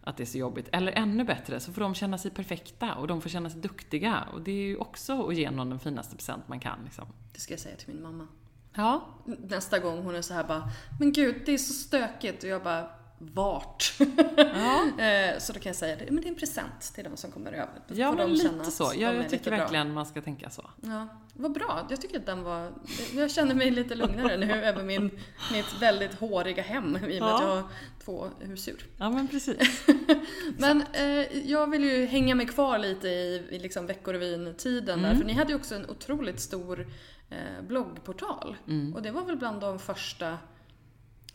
att det är så jobbigt. Eller ännu bättre, så får de känna sig perfekta och de får känna sig duktiga. Och det är ju också att ge någon den finaste present man kan. Liksom. Det ska jag säga till min mamma. Ja. Nästa gång hon är så här bara, men gud det är så stökigt. Och jag bara, vart. Ja. Eh, så då kan jag säga det, men det är en present till de som kommer över. Ja, men lite så. Ja, jag tycker verkligen bra. man ska tänka så. Ja, vad bra. Jag tycker att den var, jag känner mig lite lugnare nu över min, mitt väldigt håriga hem i och med ja. att jag har två husdjur. Ja, men precis. men eh, jag vill ju hänga mig kvar lite i, i liksom Veckorevyn-tiden mm. där, för ni hade ju också en otroligt stor eh, bloggportal. Mm. Och det var väl bland de första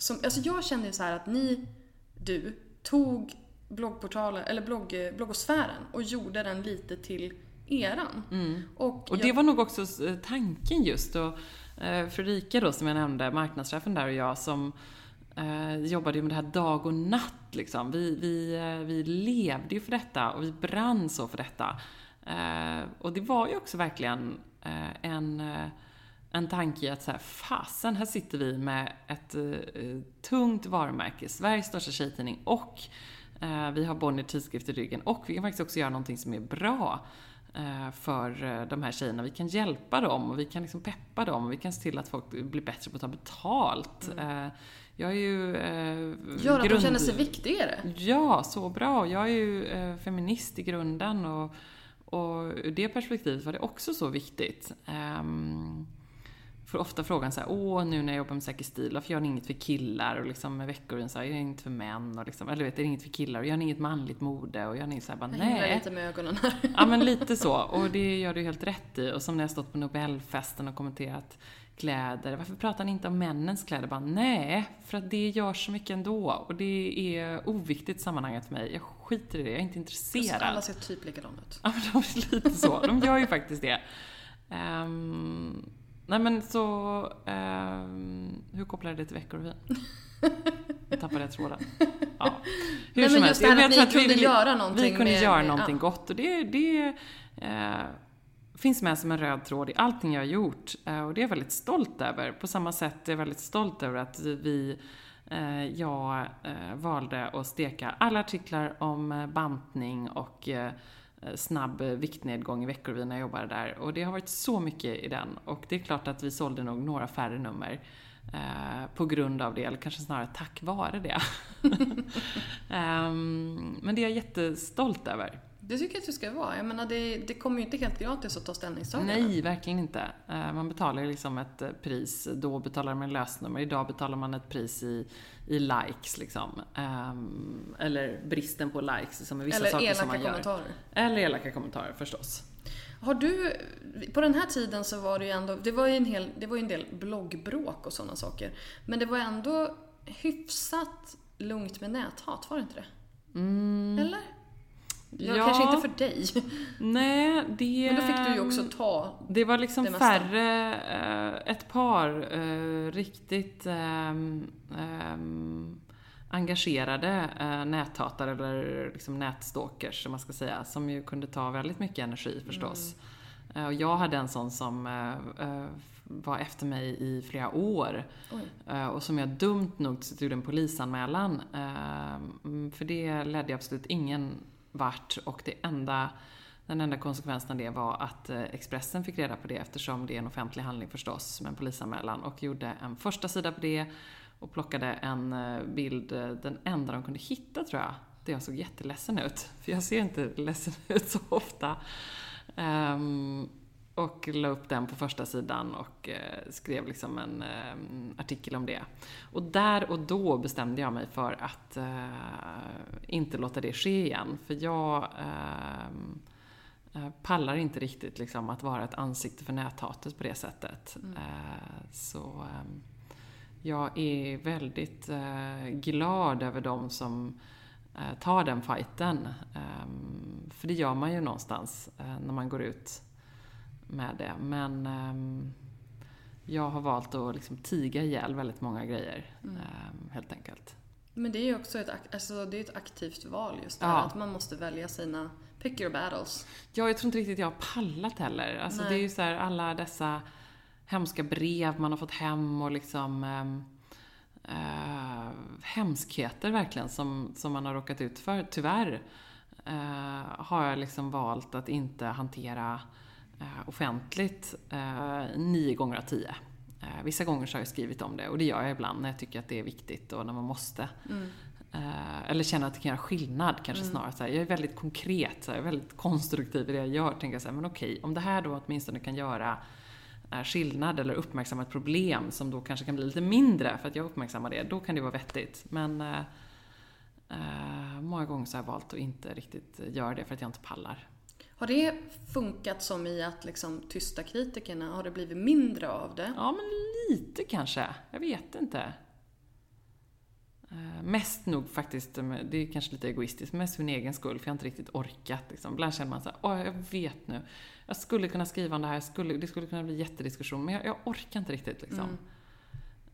som, alltså jag känner ju så att ni, du, tog bloggportalen, eller blogg, bloggosfären och gjorde den lite till eran. Mm. Och, och det jag... var nog också eh, tanken just. Och, eh, Fredrika då, som jag nämnde, marknadschefen där och jag, som eh, jobbade med det här dag och natt liksom. Vi, vi, eh, vi levde ju för detta och vi brann så för detta. Och det var ju också verkligen en en tanke i att så här, fasen, här sitter vi med ett uh, tungt varumärke, Sveriges största tjejtidning och uh, vi har Bonnier tidskrift i ryggen och vi kan faktiskt också göra någonting som är bra uh, för de här tjejerna. Vi kan hjälpa dem och vi kan liksom peppa dem och vi kan se till att folk blir bättre på att ta betalt. Mm. Jag är ju... Eh, Gör att grund... de känner sig viktigare? Ja, så bra. Jag är ju eh, feminist i grunden och, och ur det perspektivet var det också så viktigt. Um, får ofta frågan så här, åh nu när jag jobbar med säker stil, varför gör ni inget för killar? Och liksom med veckorvin så här, gör ni inget för män? Och liksom, eller vet, är det inget för killar? Och gör ni inget manligt mode? Och gör ni så här, bara, jag nej. Jag lite med ögonen här. Ja men lite så. Och det gör du helt rätt i. Och som när jag stått på Nobelfesten och kommenterat kläder. Varför pratar ni inte om männens kläder? Bara, nej, för att det gör så mycket ändå. Och det är oviktigt i sammanhanget för mig. Jag skiter i det, jag är inte intresserad. alla ser typ likadana ut. Ja, men de är lite så. De gör ju faktiskt det. Um, Nej men så, eh, hur kopplar det till Veckorevyn? Jag tappade tråden. Ja. Hur Nej, men just det här att ni kunde vi, göra någonting. Vi kunde med, göra någonting ja. gott och det, det eh, finns med som en röd tråd i allting jag har gjort. Eh, och det är jag väldigt stolt över. På samma sätt är jag väldigt stolt över att vi eh, jag eh, valde att steka alla artiklar om eh, bantning och Eh, snabb eh, viktnedgång i Veckorevyn när jag jobbade där. Och det har varit så mycket i den. Och det är klart att vi sålde nog några färre nummer. Eh, på grund av det, eller kanske snarare tack vare det. um, men det är jag jättestolt över. Det tycker jag att du ska vara. Jag menar, det, det kommer ju inte helt gratis att ta ställningstagande. Nej, verkligen inte. Uh, man betalar liksom ett eh, pris. Då betalar man lösnummer. Idag betalar man ett pris i, i likes liksom. Um, eller bristen på likes som är vissa eller saker som man gör. Eller elaka kommentarer. Eller elaka kommentarer förstås. Har du, på den här tiden så var det ju ändå, det var ju en, hel, det var en del bloggbråk och sådana saker. Men det var ändå hyfsat lugnt med näthat, var det inte det? Mm. Eller? Ja, ja, kanske inte för dig. Nej, det... Men då fick du ju också ta Det var liksom det färre, eh, ett par eh, riktigt ehm, ehm, engagerade eh, näthatare eller liksom nätstalkers, som man ska säga, som ju kunde ta väldigt mycket energi förstås. Mm. Och jag hade en sån som var efter mig i flera år. Oj. Och som jag dumt nog gjorde en polisanmälan. Ehm, för det ledde absolut ingen vart och det enda, den enda konsekvensen av det var att eh, Expressen fick reda på det eftersom det är en offentlig handling förstås med en polisanmälan och gjorde en första sida på det och plockade en eh, bild, eh, den enda de kunde hitta tror jag, där jag såg jätteledsen ut. För jag ser inte ledsen ut så ofta. Um, och la upp den på första sidan och eh, skrev liksom en eh, artikel om det. Och där och då bestämde jag mig för att eh, inte låta det ske igen. För jag pallar inte riktigt liksom, att vara ett ansikte för näthatet på det sättet. Mm. Så jag är väldigt glad över de som tar den fighten. för det gör man ju någonstans när man går ut med det. Men um, jag har valt att liksom tiga ihjäl väldigt många grejer, mm. Ehm, helt enkelt. Men det är ju också ett, alltså det är ett aktivt val just det ja. att man måste välja sina pick your battles. Ja, jag tror inte riktigt jag har pallat heller. Alltså det är ju så här, alla dessa hemska brev man har fått hem och liksom äh, hemskheter verkligen som, som man har råkat ut för, tyvärr. Uh, har jag liksom valt att inte hantera offentligt uh, nio gånger av tio. vissa gånger så har jag skrivit om det och det gör jag ibland när jag tycker att det är viktigt och när man måste. Mm. eller känner att det kan göra skillnad kanske mm. snarare. Så här, jag är väldigt konkret, så här, jag är väldigt konstruktiv i det jag gör. Tänker så här, men okej, om det här då åtminstone kan göra skillnad eller uppmärksamma ett problem som då kanske kan bli lite mindre för att jag uppmärksammar det, då kan det vara vettigt. Men Uh, många gånger så har jag valt att inte riktigt göra det för att jag inte pallar. Har det funkat som i att liksom tysta kritikerna? Har det blivit mindre av det? Ja, men lite kanske. Jag vet inte. Uh, mest nog faktiskt, det är kanske lite egoistiskt, mest för min egen skull, för jag har inte riktigt orkat. Liksom. Ibland känner man så här, åh, jag vet nu. Jag skulle kunna skriva om det här, skulle, det skulle kunna bli jättediskussion, men jag, jag orkar inte riktigt. Liksom. Mm.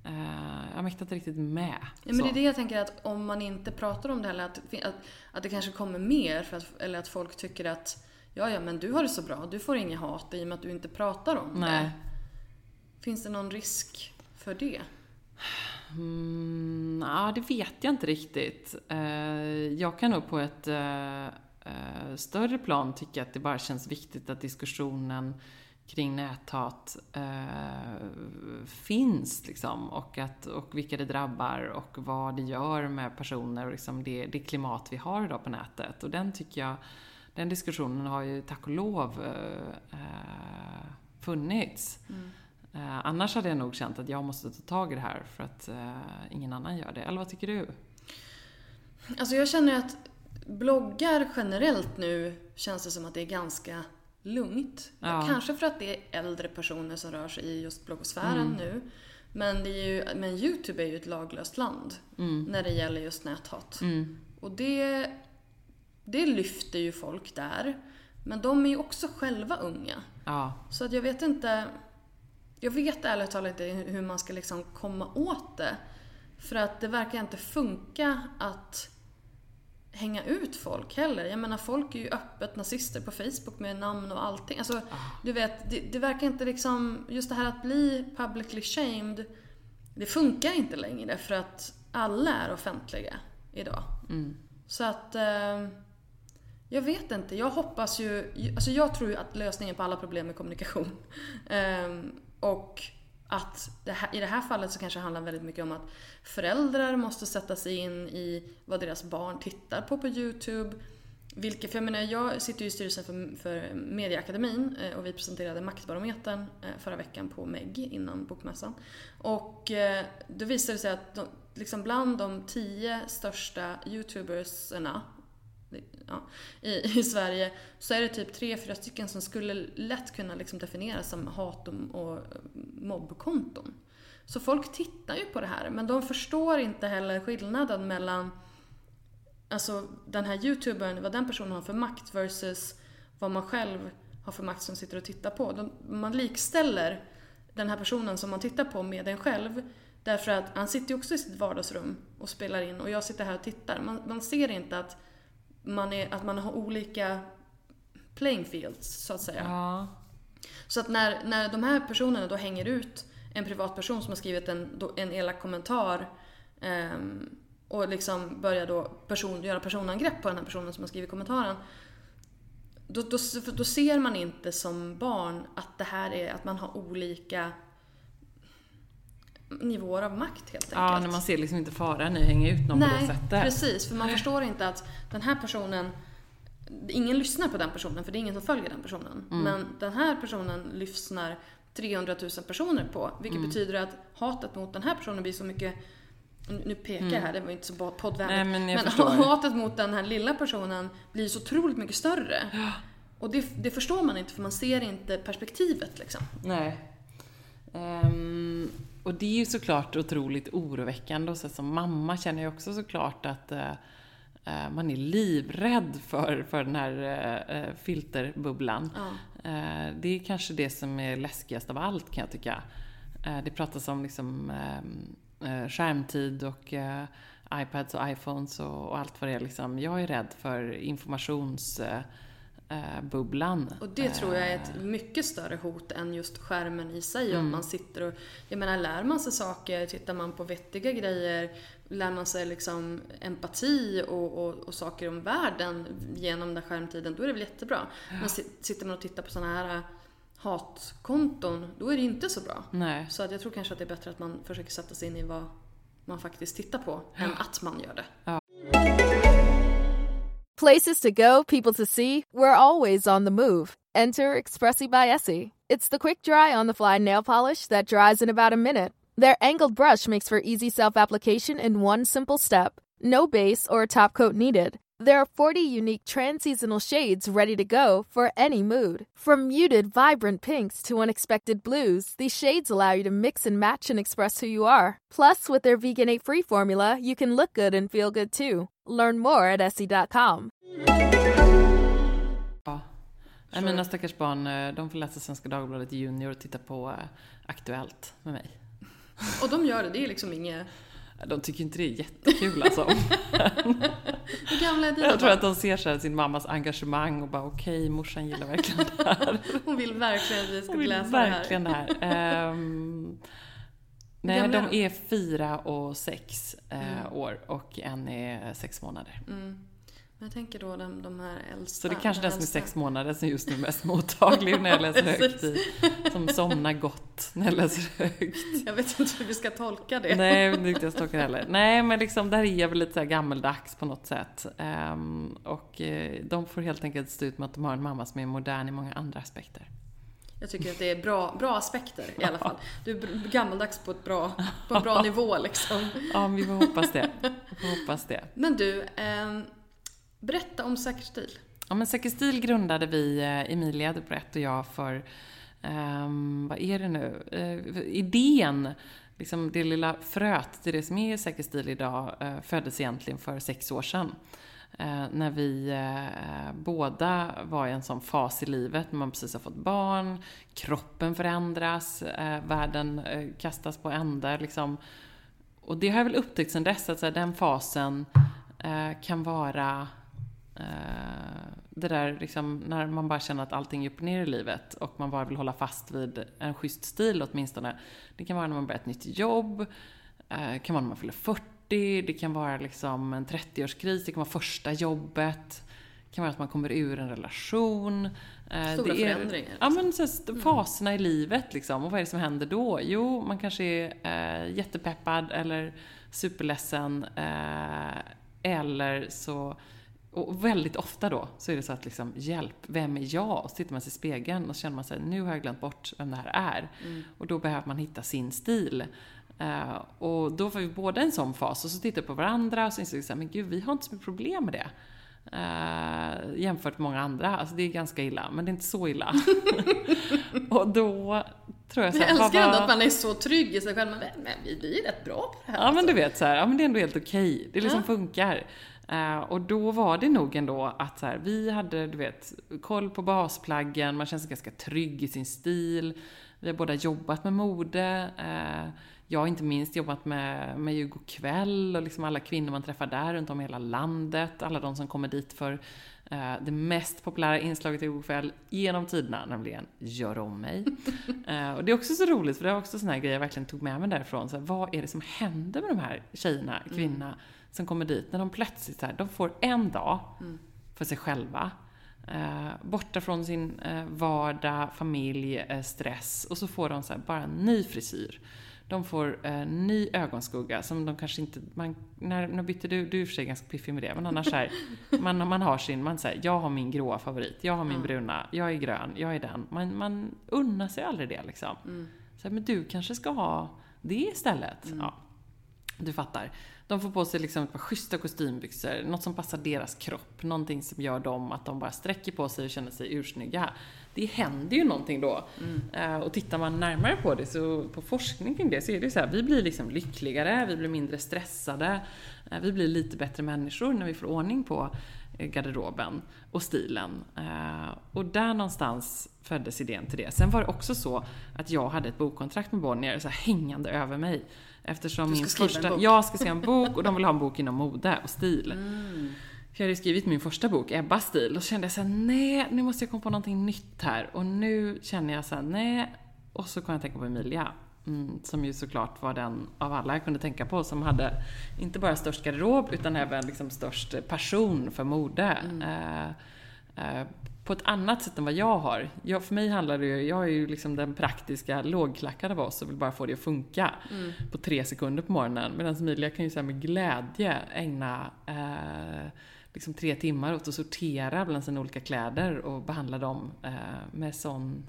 Uh, jag mäktar inte riktigt med. Ja, men det är det jag tänker att om man inte pratar om det heller, att, att, att det kanske kommer mer, för att, eller att folk tycker att ja, ja, men du har det så bra, du får inget hat i och med att du inte pratar om Nej. det. Finns det någon risk för det? Mm, ja, det vet jag inte riktigt. Uh, jag kan nog på ett uh, större plan tycka att det bara känns viktigt att diskussionen kring näthat eh, finns liksom och, att, och vilka det drabbar och vad det gör med personer och liksom det, det klimat vi har idag på nätet. Och den tycker jag, den diskussionen har ju tack och lov eh, eh funnits. Mm. Eh, annars hade jag nog känt att jag måste ta tag i det här för att eh, ingen annan gör det. Eller vad tycker du? Alltså jag känner att bloggar generellt nu känns det som att det är ganska lugnt. Ja. Kanske för att det är äldre personer som rör sig i just bloggosfären mm. nu. Men, det är ju, men Youtube är ju ett laglöst land mm. när det gäller just näthat. Mm. Och det, det lyfter ju folk där. Men de är ju också själva unga. Ja. Så att jag vet inte... Jag vet ärligt talat inte hur man ska liksom komma åt det. För att det verkar inte funka att hänga ut folk heller. Jag menar folk är ju öppet nazister på Facebook med namn och allting. Alltså, ah. du vet, det, det, verkar inte liksom, just det här att bli publicly shamed, det funkar inte längre för att alla är offentliga idag. Mm. Så att, eh, jag vet inte. Jag hoppas ju, alltså jag tror ju att lösningen på alla problem är kommunikation. eh, och att det här, i det här fallet så kanske det handlar väldigt mycket om att föräldrar måste sätta sig in i vad deras barn tittar på på Youtube. Vilket, för jag menar, jag sitter ju i styrelsen för, för Mediaakademin eh, och vi presenterade Maktbarometern eh, förra veckan på MEG innan bokmässan. Och eh, då visade det sig att de, liksom bland de tio största youtubersarna ja, i, i Sverige så är det typ tre, fyra stycken som skulle lätt kunna liksom definieras som hat och eh, mobbkonton. Så folk tittar ju på det här men de förstår inte heller skillnaden mellan alltså den här youtubern, vad den personen har för makt versus vad man själv har för makt som sitter och tittar på. De, man likställer den här personen som man tittar på med en själv därför att han sitter ju också i sitt vardagsrum och spelar in och jag sitter här och tittar. Man, man ser inte att man, är, att man har olika playing fields, så att säga. Ja. Så att när, när de här personerna då hänger ut en privatperson som har skrivit en, en elak kommentar um, och liksom börjar då person, göra personangrepp på den här personen som har skrivit kommentaren. Då, då, då ser man inte som barn att det här är att man har olika nivåer av makt helt enkelt. Ja, när man ser liksom inte faran i att hänga ut någon Nej, på det sättet. Nej, precis. För man förstår inte att den här personen Ingen lyssnar på den personen för det är ingen som följer den personen. Mm. Men den här personen lyssnar 300 000 personer på. Vilket mm. betyder att hatet mot den här personen blir så mycket nu pekar jag mm. här, det var inte så poddvänligt. men, men hatet mot den här lilla personen blir så otroligt mycket större. Ja. Och det, det, förstår man inte för man ser inte perspektivet liksom. Nej. Um, och det är ju såklart otroligt oroväckande och så som mamma känner jag också såklart att uh, man är livrädd för, för den här uh, filterbubblan. Ja. Uh, det är kanske det som är läskigast av allt kan jag tycka. det pratas om liksom skärmtid och iPads och iPhones och, allt vad det är. Liksom. Jag är rädd för informationsbubblan. och det tror jag är ett mycket större hot än just skärmen i sig. Mm. Om man sitter och, jag menar lär man sig saker, tittar man på vettiga grejer, lär man sig liksom empati och, och, och saker om världen genom den skärmtiden, då är det väl jättebra. Ja. Men sitter man och tittar på sådana här hatkonton, då är det inte så bra. Nej. Så att jag tror kanske att det är bättre att man försöker sätta sig in i vad man faktiskt tittar på, ja. än att man gör det. Ja. Places to go, people to see, we're always on the move. Enter Expressi by Essie. It's the quick dry on the fly nail polish that dries in about a minute. Their angled brush makes for easy self application in one simple step. No base or top coat needed. There are 40 unique trans-seasonal shades ready to go for any mood. From muted, vibrant pinks to unexpected blues, these shades allow you to mix and match and express who you are. Plus, with their vegan-8-free formula, you can look good and feel good too. Learn more at Essie.com. Ja. Mina stackars barn, eh, de får läsa Svenska Dagbladet Junior och titta på eh, Aktuellt med mig. Och de gör det, det är liksom inget... De tycker inte det är jättekul alltså. Hur gamla är dina Jag tror att de ser så sin mammas engagemang och bara okej, okay, morsan gillar verkligen det här. Hon vill verkligen att vi ska läsa det här. verkligen det här. Um, nej, de är fyra och sex uh, mm. år och en är sex månader. Mm. Men jag tänker då de, de här äldsta. Så det är kanske den som är sex månader som just nu är mest mottaglig när jag läser högt. I, som somnar gott när jag läser högt. Jag vet inte hur vi ska tolka det. Nej, jag vet inte hur jag ska tolka det heller. Nej, men liksom där är väl lite så gammeldags på något sätt. Um, och uh, de får helt enkelt stå ut med att de har en mamma som är modern i många andra aspekter. Jag tycker att det är bra, bra aspekter i alla fall. Du är gammaldags på, ett bra, på en bra nivå liksom. Ja, vi får hoppas det. Vi får hoppas det. Men du, um, Berätta om Säker stil. Ja, men Säker stil grundade vi, eh, Emilia Debrett och jag, för, um, vad är det nu, uh, idén, liksom det lilla fröet till det som är Säker stil idag, uh, föddes egentligen för sex år sedan. Eh, när vi eh, båda var i en sån fas i livet, när man precis har fått barn, kroppen förändras, eh, världen kastas på ända liksom. Och det har jag väl upptäckt sen dess, att den fasen kan vara det där liksom, när man bara känner att allting är upp och ner i livet och man bara vill hålla fast vid en schysst stil åtminstone. Det kan vara när man börjar ett nytt jobb, det kan vara när man fyller 40, det kan vara liksom en 30-årskris, det kan vara första jobbet. Det kan vara att man kommer ur en relation. Eh, Stora är, förändringar. Ja, men så, mm. faserna mm. i livet liksom. Och vad är det som händer då? Jo, man kanske är eh, jättepeppad eller superledsen. Eh, eller så och väldigt ofta då så är det så att liksom, hjälp, vem är jag? Och så tittar man sig i spegeln och så känner man sig, nu har jag glömt bort vem det här är. Mm. Och då behöver man hitta sin stil. Uh, och då får vi båda en sån fas och så tittar vi på varandra och så inser vi så här, men gud, vi har inte så mycket problem med det. Uh, jämfört med många andra. Alltså det är ganska illa, men det är inte så illa. och då tror jag så här, Jag älskar ändå att man är så trygg i sig själv. Men, men vi blir rätt bra på det här. Ja, alltså. men du vet så här, ja men det är ändå helt okej. Okay. Det liksom ja. funkar. Uh, och då var det nog ändå att så här, vi hade, du vet, koll på basplaggen, man känner sig ganska trygg i sin stil. Vi har båda jobbat med mode. Uh, jag har inte minst jobbat med, med Djurgård kväll och liksom alla kvinnor man träffar där runt om i hela landet. Alla de som kommer dit för uh, det mest populära inslaget i Djurgård kväll genom tiderna, nämligen Gör om mig. och det är också så roligt, för det var också sån här grej jag verkligen tog med mig därifrån. Så här, vad är det som händer med de här tjejerna, kvinnorna? Mm som kommer dit, när de plötsligt så här, de får en dag mm. för sig själva. Eh, borta från sin eh, vardag, familj, eh, stress och så får de så här, bara en ny frisyr. De får eh, ny ögonskugga som de kanske inte, man, när, när bytte du, du är i och för sig ganska piffig med det, men annars här, man, man har sin, man säger jag har min gråa favorit, jag har min mm. bruna, jag är grön, jag är den. Man, man unnar sig aldrig det liksom. Mm. Så här, men du kanske ska ha det istället. Mm. Ja, du fattar. De får på sig liksom ett par schyssta kostymbyxor, något som passar deras kropp, någonting som gör dem att de bara sträcker på sig och känner sig ursnygga. Det händer ju någonting då. Mm. Uh, och tittar man närmare på det, så på forskning kring det, så är det så här, vi blir liksom lyckligare, vi blir mindre stressade, uh, vi blir lite bättre människor när vi får ordning på garderoben och stilen. Eh, och där någonstans föddes idén till det. Sen var det också så att jag hade ett bokkontrakt med Bonnier så här, hängande över mig. Eftersom min första, jag ska skriva en bok och de vill ha en bok inom mode och stil. Mm. För jag hade skrivit min första bok, Ebbas stil, och så kände jag såhär, nej, nu måste jag komma på någonting nytt här. Och nu känner jag såhär, nej. Och så kom jag tänka på Emilia. Mm, som ju såklart var den av alla jag kunde tänka på som hade inte bara störst garderob utan även liksom störst passion för mode. Mm. Eh, eh, på ett annat sätt än vad jag har. Jag, för mig handlar det ju, jag är ju liksom den praktiska lågklackade av oss och vill bara få det att funka mm. på tre sekunder på morgonen. Medan Emilia kan ju så med glädje ägna eh, liksom tre timmar åt att sortera bland sina olika kläder och behandla dem eh, med sån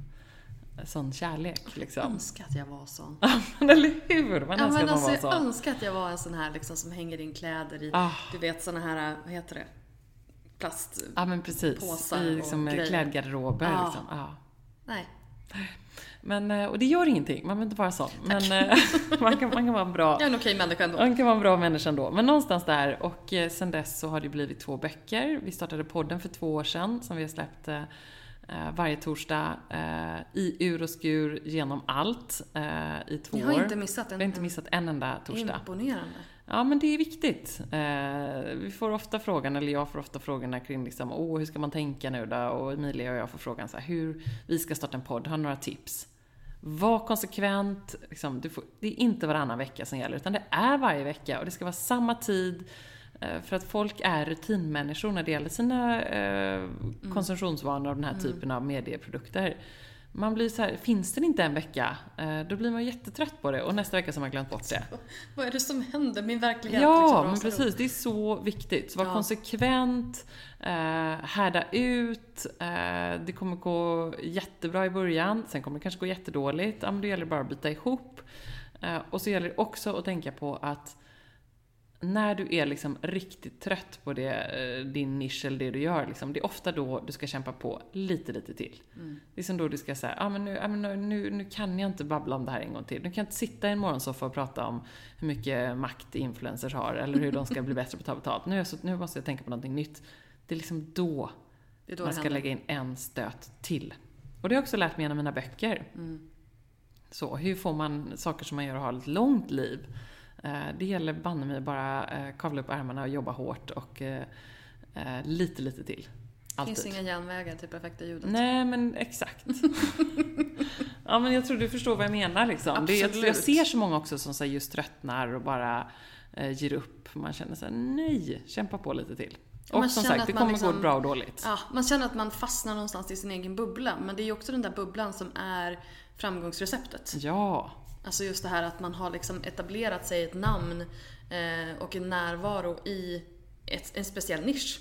sån kärlek. Liksom. Jag önskar att jag var sån. eller hur? Man ja, men att alltså, Jag önskar att jag var en sån här liksom, som hänger in kläder i, ah. du vet såna här, vad heter det? Plastpåsar Ja men precis, i liksom, klädgarderober. Ah. Liksom. Ah. Nej. Men, eh, och det gör ingenting, man behöver inte vara sån. Men eh, man, kan, man kan vara en bra... Jag är en okej människa ändå. Man kan vara en bra människa ändå. Men någonstans där, och eh, sen dess så har det blivit två böcker. Vi startade podden för två år sedan, som vi har släppt varje torsdag i ur och skur genom allt i två år. Jag har inte missat en, Jag har inte missat en enda torsdag. Imponerande. Ja, men det är viktigt. Eh, vi får ofta frågan, eller jag får ofta frågorna kring liksom, åh, hur ska man tänka nu då? Och Emilia och jag får frågan så här, hur vi ska starta en podd, har några tips? Var konsekvent, liksom, får, det är inte varannan vecka som gäller, utan det är varje vecka och det ska vara samma tid, Eh, för att folk är rutinmänniskor när det gäller sina eh, mm. konsumtionsvanor och den här mm. typen av medieprodukter. Man blir så här, finns det inte en vecka, eh, då blir man jättetrött på det och nästa vecka så har man glömt bort det. Vad är det som händer? Min verklighet Ja, liksom men precis. Det är så viktigt. Så var ja. konsekvent, eh, härda ut. Eh, det kommer gå jättebra i början, sen kommer det kanske gå jättedåligt. Ja, men då gäller det bara att byta ihop. Och så gäller det också att tänka på att när du är liksom riktigt trött på det, eh, din nisch eller det du gör, liksom, det är ofta då du ska kämpa på lite, lite till. Mm. Det är som då du ska säga, ah, men nu, ah, men nu, nu kan jag inte babbla om det här en gång till. Nu kan jag inte sitta i en morgonsoffa och prata om hur mycket makt influencers har eller hur de ska bli bättre på att ta betalt. Nu, så, nu måste jag tänka på någonting nytt. Det är liksom då, är då man ska lägga in en stöt till. Och det har jag också lärt mig genom mina böcker. Mm. Så, hur får man saker som man gör och har ett långt liv det gäller banne mig bara eh, kavla upp ärmarna och jobba hårt och eh, lite, lite till. Alltid. Det finns inga järnvägar till perfekta ljudet. Nej, men exakt. ja, men jag tror du förstår vad jag menar liksom. Det, jag, jag, ser så många också som så just tröttnar och bara eh, ger upp. Man känner såhär, nej, kämpa på lite till. Och man som sagt, det kommer liksom, gå bra och dåligt. Ja, man känner att man fastnar någonstans i sin egen bubbla. Men det är ju också den där bubblan som är framgångsreceptet. Ja. Alltså just det här att man har liksom etablerat sig ett namn eh, och en närvaro i ett, en speciell nisch.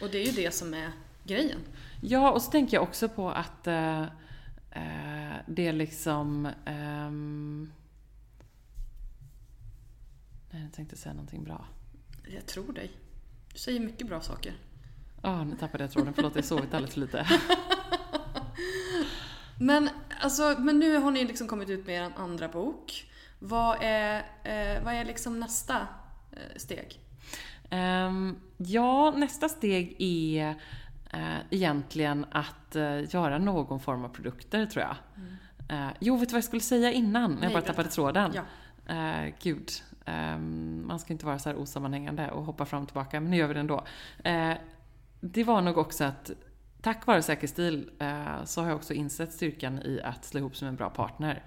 Och det är ju det som är grejen. Ja, och så tänker jag också på att eh, eh det är liksom... Ehm... Nej, jag tänkte säga någonting bra. Jag tror dig. Du säger mycket bra saker. Ja, oh, nu tappade jag tråden. Förlåt, jag sovit alldeles för lite. Men, alltså, men nu har ni liksom kommit ut med er andra bok. Vad är, eh, vad är liksom nästa eh, steg? Um, ja, nästa steg är uh, egentligen att uh, göra någon form av produkter, tror jag. Mm. Uh, jo, vet du vad jag skulle säga innan? när jag bara tappade tråden. Ja. Uh, gud, um, man ska inte vara så här osammanhängande och hoppa fram och tillbaka, men nu gör vi det ändå. det var nog också att tack vare Säker stil eh, så har jag också insett styrkan i att slå ihop som en bra partner.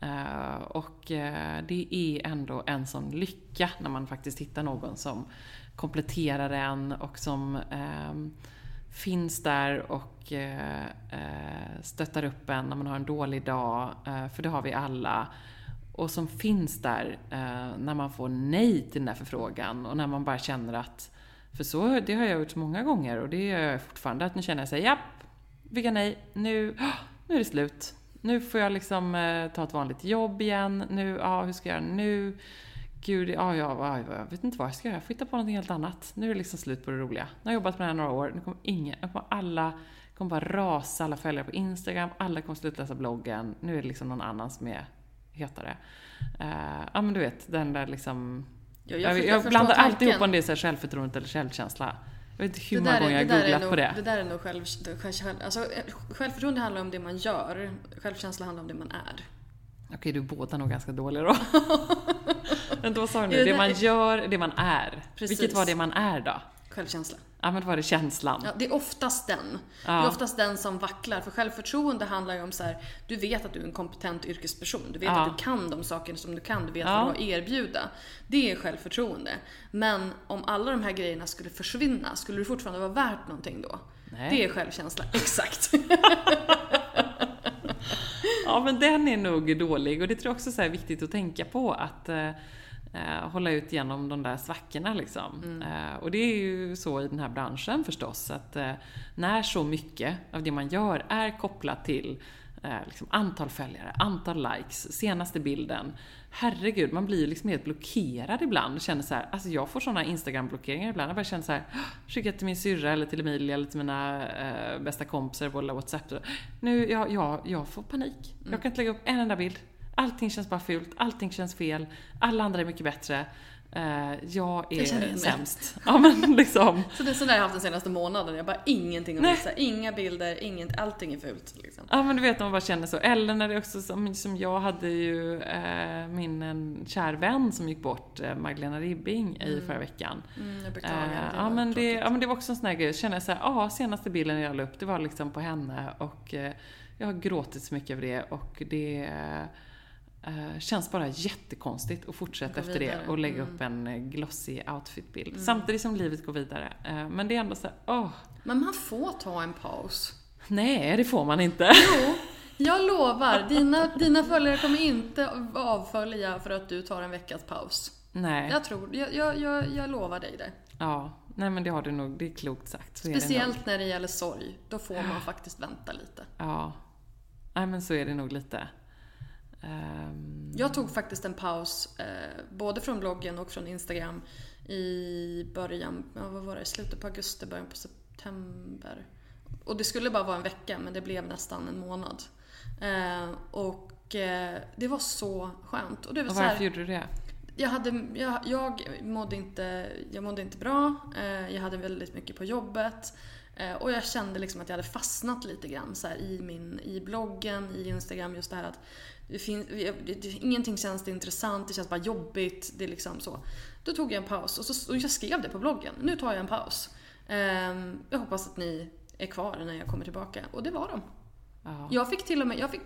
Eh, och eh, det är ändå en sån lycka när man faktiskt hittar någon som kompletterar en och som ehm, finns där och eh, eh, stöttar upp en när man har en dålig dag, eh, för det har vi alla. Och som finns där när man får nej till den där förfrågan och när man bara känner att för så, det har jag gjort många gånger och det gör jag fortfarande. Att nu känner jag såhär, japp, vilka nej, nu, nu är det slut. Nu får jag liksom eh, ta ett vanligt jobb igen. Nu, ja, hur ska jag göra nu? Gud, ja, ja, jag vet inte vad jag ska göra. Jag får hitta på någonting helt annat. Nu är det liksom slut på det roliga. Nu har jag jobbat med det här några år. Nu kommer ingen, nu kommer alla, kommer bara rasa, alla följare på Instagram. Alla kommer sluta läsa bloggen. Nu är det liksom någon annan som är hetare. Eh, ja, men du vet, den där liksom jag, jag, jag, jag blandar alltid ihop om det är så självförtroende eller självkänsla. Jag vet inte hur många gånger jag har googlat nog, på det. Det där är nog själv, själv, alltså, självförtroende handlar om det man gör, självkänsla handlar om det man är. Okej, du är båda nog ganska dåliga då. Vänta, vad sa du nu? Det man gör, det man är. Precis. Vilket var det man är då? Självkänsla. Ja, men var det känslan? Ja, det är oftast den. Ja. Det är oftast den som vacklar. För självförtroende handlar ju om så här, du vet att du är en kompetent yrkesperson. Du vet ja. att du kan de saker som du kan. Du vet ja. vad du har att erbjuda. Det är självförtroende. Men om alla de här grejerna skulle försvinna, skulle du fortfarande vara värt någonting då? Nej. Det är självkänsla. Exakt. ja, men den är nog dålig. Och det tror jag också är viktigt att tänka på att eh, hålla ut genom de där svackorna liksom. Mm. Eh, och det är ju så i den här branschen förstås, att eh, när så mycket av det man gör är kopplat till eh, liksom antal följare, antal likes, senaste bilden. Herregud, man blir ju liksom helt blockerad ibland. Känner så här, alltså jag får såna Instagram-blockeringar ibland. Jag bara känner så här, skicka till min syrra eller till Emilia eller till mina eh, bästa kompisar på WhatsApp. Nu, jag, jag, jag får panik. Mm. Jag kan inte lägga upp en enda bild. Allting känns bara fult, allting känns fel, alla andra är mycket bättre. Uh, jag är jag sämst. Ja men liksom. Så det är sådär jag haft den senaste månaden. Jag bara ingenting att visa, inga bilder, inget, allting är fult. Liksom. Ja men du vet när man bara känner så. Eller när det också som, som jag hade ju eh, min en kär vän som gick bort, eh, Magdalena Ribbing, mm. i förra veckan. Mm, jag beklagar. Eh, ja, men det, ja men det var också en sån här grej. Jag kände såhär, ja senaste bilden jag la upp det var liksom på henne och eh, jag har gråtit så mycket över det och det Uh, känns bara jättekonstigt att fortsätta efter vidare. det och lägga mm. upp en eh, glossy outfitbild. Mm. Samtidigt som livet går vidare. Uh, men det är ändå så här, åh. Oh. Men man får ta en paus. Nej, det får man inte. Jo, jag lovar. Dina, dina följare kommer inte avfölja för att du tar en veckas paus. Nej. Jag tror, jag, jag, jag, jag lovar dig det. Ja, nej men det har du nog, det är klokt sagt. Så Speciellt det när det gäller sorg. Då får man faktiskt vänta lite. Ja. Nej men så är det nog lite. Um... Jag tog faktiskt en paus, eh, både från bloggen och från Instagram i början, ja, vad var det, slutet på augusti, början på september. Och det skulle bara vara en vecka men det blev nästan en månad. Eh, och eh, det var så skönt. Och, det var och varför här, gjorde du det? Jag, hade, jag, jag, mådde inte, jag mådde inte bra, jag hade väldigt mycket på jobbet. Och jag kände liksom att jag hade fastnat lite grann så i, min, i bloggen, i Instagram, just det här att det finns, det, ingenting känns intressant, det känns bara jobbigt. Det är liksom så. Då tog jag en paus och, så, och jag skrev det på bloggen. Nu tar jag en paus. Um, jag hoppas att ni är kvar när jag kommer tillbaka. Och det var de. Ja. Jag fick till och med, jag fick,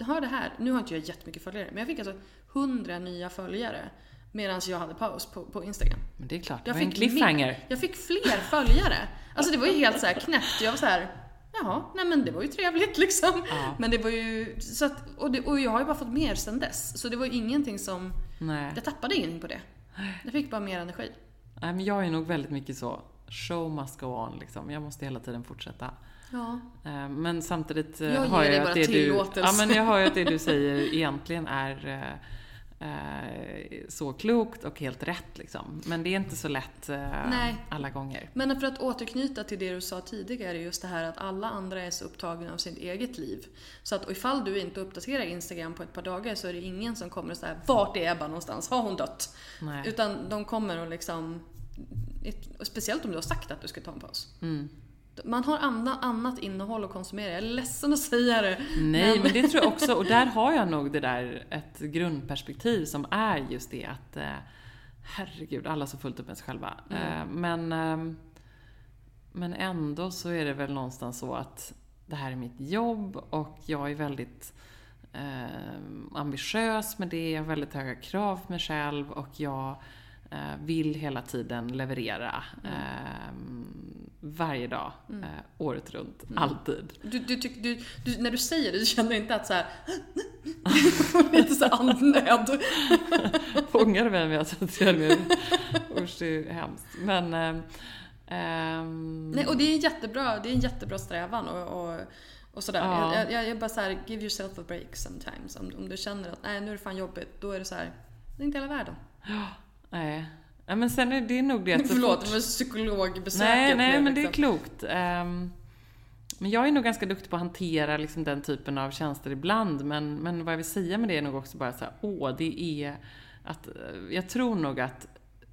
hör det här, nu har inte jag jättemycket följare, men jag fick alltså 100 nya följare medan jag hade paus på, på Instagram. Men det är klart, jag det var en cliffhanger. Mer, jag fick fler följare. Alltså det var ju helt så knäppt. Jag var så här, jaha, nej men det var ju trevligt liksom. Ja. Men det var ju, så att, och, det, och jag har ju bara fått mer sen dess. Så det var ju ingenting som, nej. jag tappade ingenting på det. Jag fick bara mer energi. Nej men jag är nog väldigt mycket så, show must go on liksom. Jag måste hela tiden fortsätta. Ja. Eh, men samtidigt eh, jag har jag att det du, ja, men jag har ju att det du säger egentligen är Eh, så klokt och helt rätt liksom. Men det är inte så lätt eh, Nej. alla gånger. Men för att återknyta till det du sa tidigare, just det här att alla andra är så upptagna av sitt eget liv. Så att ifall du inte uppdaterar Instagram på ett par dagar så är det ingen som kommer och säga Vart är Ebba någonstans? Har hon dött? Nej. Utan de kommer och liksom Speciellt om du har sagt att du ska ta en paus. Mm. Man har annat innehåll att konsumera. Jag är ledsen att säga det. Nej, men... men det tror jag också. Och där har jag nog det där, ett grundperspektiv som är just det att eh, herregud, alla så fullt upp med sig själva. Mm. Eh, men, eh, men ändå så är det väl någonstans så att det här är mitt jobb och jag är väldigt eh, ambitiös med det. Jag har väldigt höga krav på mig själv och jag vill hela tiden leverera. Mm. Eh, varje dag, mm. eh, året runt, mm. alltid. Du, du, du, du, när du säger det, du känner inte att så här lite så andnöd? Fångar du mig med att jag nu... Usch, det är hemskt. Men... Um... Nej, och det är en jättebra, det är en jättebra strävan och, och, och sådär. Ja. Jag, jag, jag bara såhär, give yourself a break sometimes. Om, om du känner att nej, nu är det fan jobbigt, då är det så här, det är inte hela världen. Nej. Ja, men sen är det nog det att Förlåt, var psykologbesöket. Nej, nej, men det är klokt. Um, men jag är nog ganska duktig på att hantera liksom den typen av tjänster ibland. Men, men vad jag vill säga med det är nog också bara så här, åh, det är att... Jag tror nog att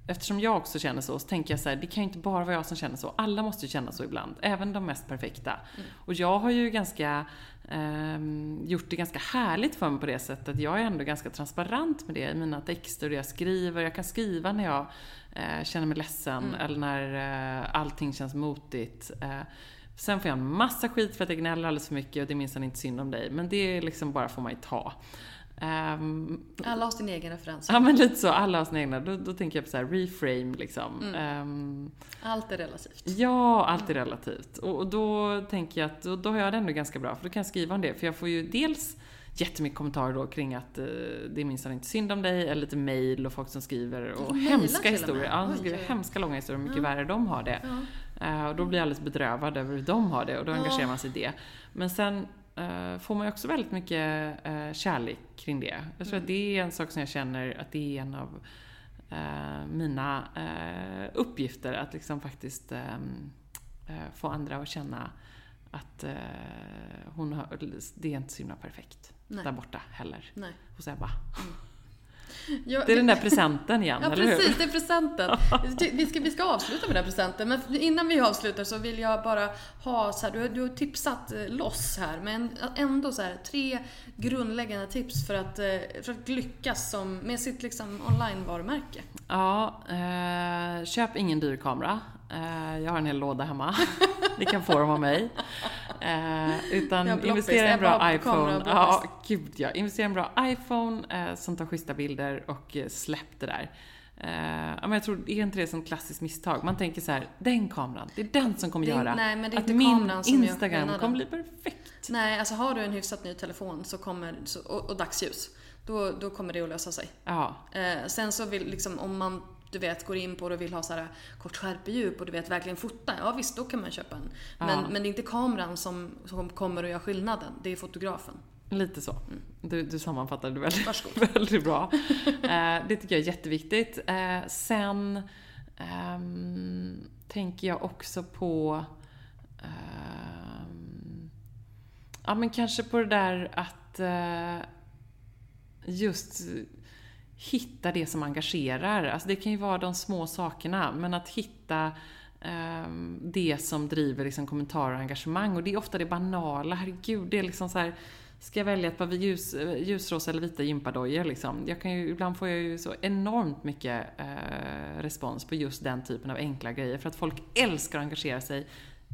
eftersom jag också känner så, så tänker jag så här, det kan ju inte bara vara jag som känner så. Alla måste ju känna så ibland, även de mest perfekta. Mm. Och jag har ju ganska eh, gjort det ganska härligt för mig på det sättet. Jag är ändå ganska transparent med det i mina texter och det jag skriver. Jag kan skriva när jag eh, känner mig ledsen mm. eller när eh, allting känns motigt. Eh, sen får jag en massa skit för att jag gnäller alldeles för mycket och det är minsann inte synd om dig. Men det liksom bara får man ju ta. Um, alla har sin egen referens. Ja men lite så, alla har sin egna. Då, då tänker jag på så här, reframe liksom. Mm. Um, allt är relativt. Ja, allt är relativt. Och, och då tänker jag att då, då har jag det ändå ganska bra, för då kan jag skriva om det. För jag får ju dels jättemycket kommentarer då kring att uh, det är minsann inte synd om dig, eller lite mail och folk som skriver och hemska historier. Ja, de skriver hemska långa historier, mycket ja. värre de har det. Ja. Uh, och då blir jag alldeles bedrövad över hur de har det och då engagerar man sig i det. Men sen får man ju också väldigt mycket uh, kärlek kring det. Jag tror mm. att det är en sak som jag känner att det är en av uh, mina uppgifter, att liksom faktiskt um, få andra att känna att hon har, det är inte så himla perfekt Nej. där borta heller, Nej. hos Ebba. Mm. Ja, det är den där presenten igen, ja, eller hur? Ja, precis. Det är presenten. Vi ska, vi ska avsluta med den presenten, men innan vi avslutar så vill jag bara ha så här, du, du har tipsat eh, loss här, men ändå så här, tre grundläggande tips för att, eh, för att lyckas som, med sitt liksom online-varumärke. Ja, eh, köp ingen dyr kamera. Eh, jag har en hel låda hemma. Ni kan få dem av mig. Eh, utan investera i en bra iPhone. Ja, gud ja. Investera i en bra iPhone eh, som tar schyssta bilder och släpp det där. men jag tror, är inte det som klassiskt misstag? Man tänker så här, den kameran, det är den som kommer det, göra nej, att min Instagram kommer bli perfekt. Nej, alltså har du en hyfsat ny telefon så kommer, och, och dagsljus, då, då kommer det att lösa sig. Ja. sen så vill liksom, om man du vet, går in på det och vill ha så här kort skärpedjup och du vet, verkligen fota. Ja visst, då kan man köpa en. Men, ja. men det är inte kameran som, som kommer att göra skillnaden, det är fotografen. Lite så. Mm. Du, du sammanfattade det väldigt, väldigt bra. eh, det tycker jag är jätteviktigt. Eh, sen eh, tänker jag också på ehm, Ja men kanske på det där att eh, just hitta det som engagerar. Alltså det kan ju vara de små sakerna, men att hitta um, det som driver liksom kommentarer och engagemang. Och det är ofta det banala, herregud, det är liksom så här, Ska jag välja ett par ljus, ljusrosa eller vita gympadojor liksom? Jag kan ju, ibland får jag ju så enormt mycket eh, respons på just den typen av enkla grejer. För att folk älskar att engagera sig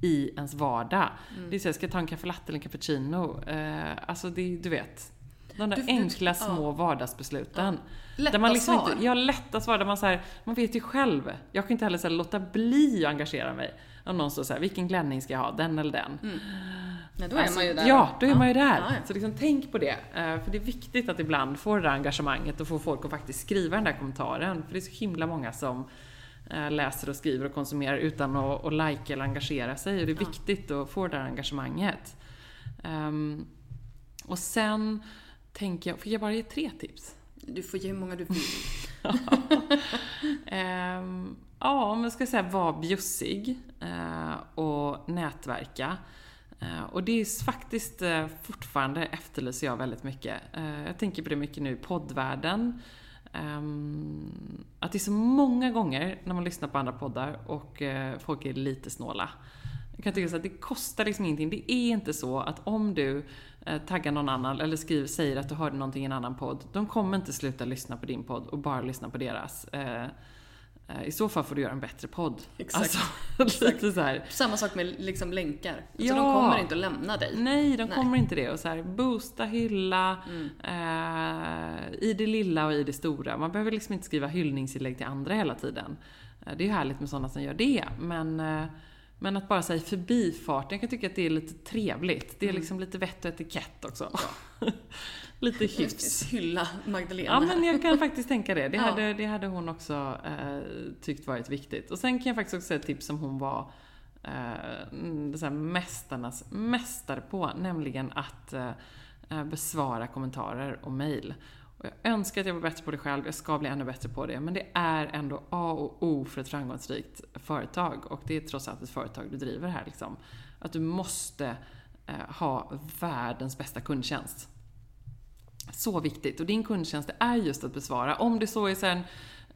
i ens vardag. Mm. Det är så, jag ska ta en kaffe latte eller en cappuccino. Eh, alltså det, du vet. De där du, enkla du, små ja. vardagsbesluten. Ja. Lätta där man liksom svar. Inte, ja, lätta svar. Där man, så här, man vet ju själv. Jag kan inte heller så här, låta bli att engagera mig. Om någon står så här, vilken klänning ska jag ha? Den eller den? Mm. Ja, då är alltså, man ju där. Ja, då är man ju där. Ja, Så liksom, tänk på det. Eh, för det är viktigt att ibland få det där engagemanget och få folk att faktiskt skriva den där kommentaren. För det är så himla många som eh, läser och skriver och konsumerar utan att, att like eller engagera sig. Och det är viktigt att få det där engagemanget. Um, och sen tänker jag, får jag bara ge tre tips? Du får ge hur många du vill. um, ja, om jag ska säga var bjussig uh, och nätverka. Uh, och det är faktiskt uh, fortfarande efterlyser jag väldigt mycket. jag tänker på det mycket nu i poddvärlden. Um, att det är så många gånger när man lyssnar på andra poddar och folk är lite snåla. Jag kan tycka så att det kostar liksom ingenting. Det är inte så att om du eh, taggar någon annan eller skriver, säger att du hörde någonting i en annan podd. De kommer inte sluta lyssna på din podd och bara lyssna på deras. Eh, eh I så fall får du göra en bättre podd. Exakt. Alltså, lite så här. Samma sak med liksom länkar. Alltså, ja. De kommer inte att lämna dig. Nej, de Nej. kommer inte det. Och så här, boosta, hylla, mm. eh, i det lilla och i det stora. Man behöver liksom inte skriva hyllningsinlägg till andra hela tiden. Eh, det är härligt med sådana som gör det, men eh, men att bara säga förbifarten, jag kan tycka att det är lite trevligt. Det är mm. liksom lite vett och etikett också. Ja. lite hyfs. Hylla Magdalena Ja, men jag kan faktiskt tänka det. Det, ja. hade, det hade hon också eh, tyckt varit viktigt. Och sen kan jag faktiskt också säga ett tips som hon var eh, så mästarnas mästare på, nämligen att eh, besvara kommentarer och mejl. Och jag önskar att jag var bättre på det själv, jag ska bli ännu bättre på det. Men det är ändå A och O för ett framgångsrikt företag. Och det är trots allt ett företag du driver här liksom. Att du måste eh, ha världens bästa kundtjänst. Så viktigt. Och din kundtjänst är just att besvara. Om det så är sen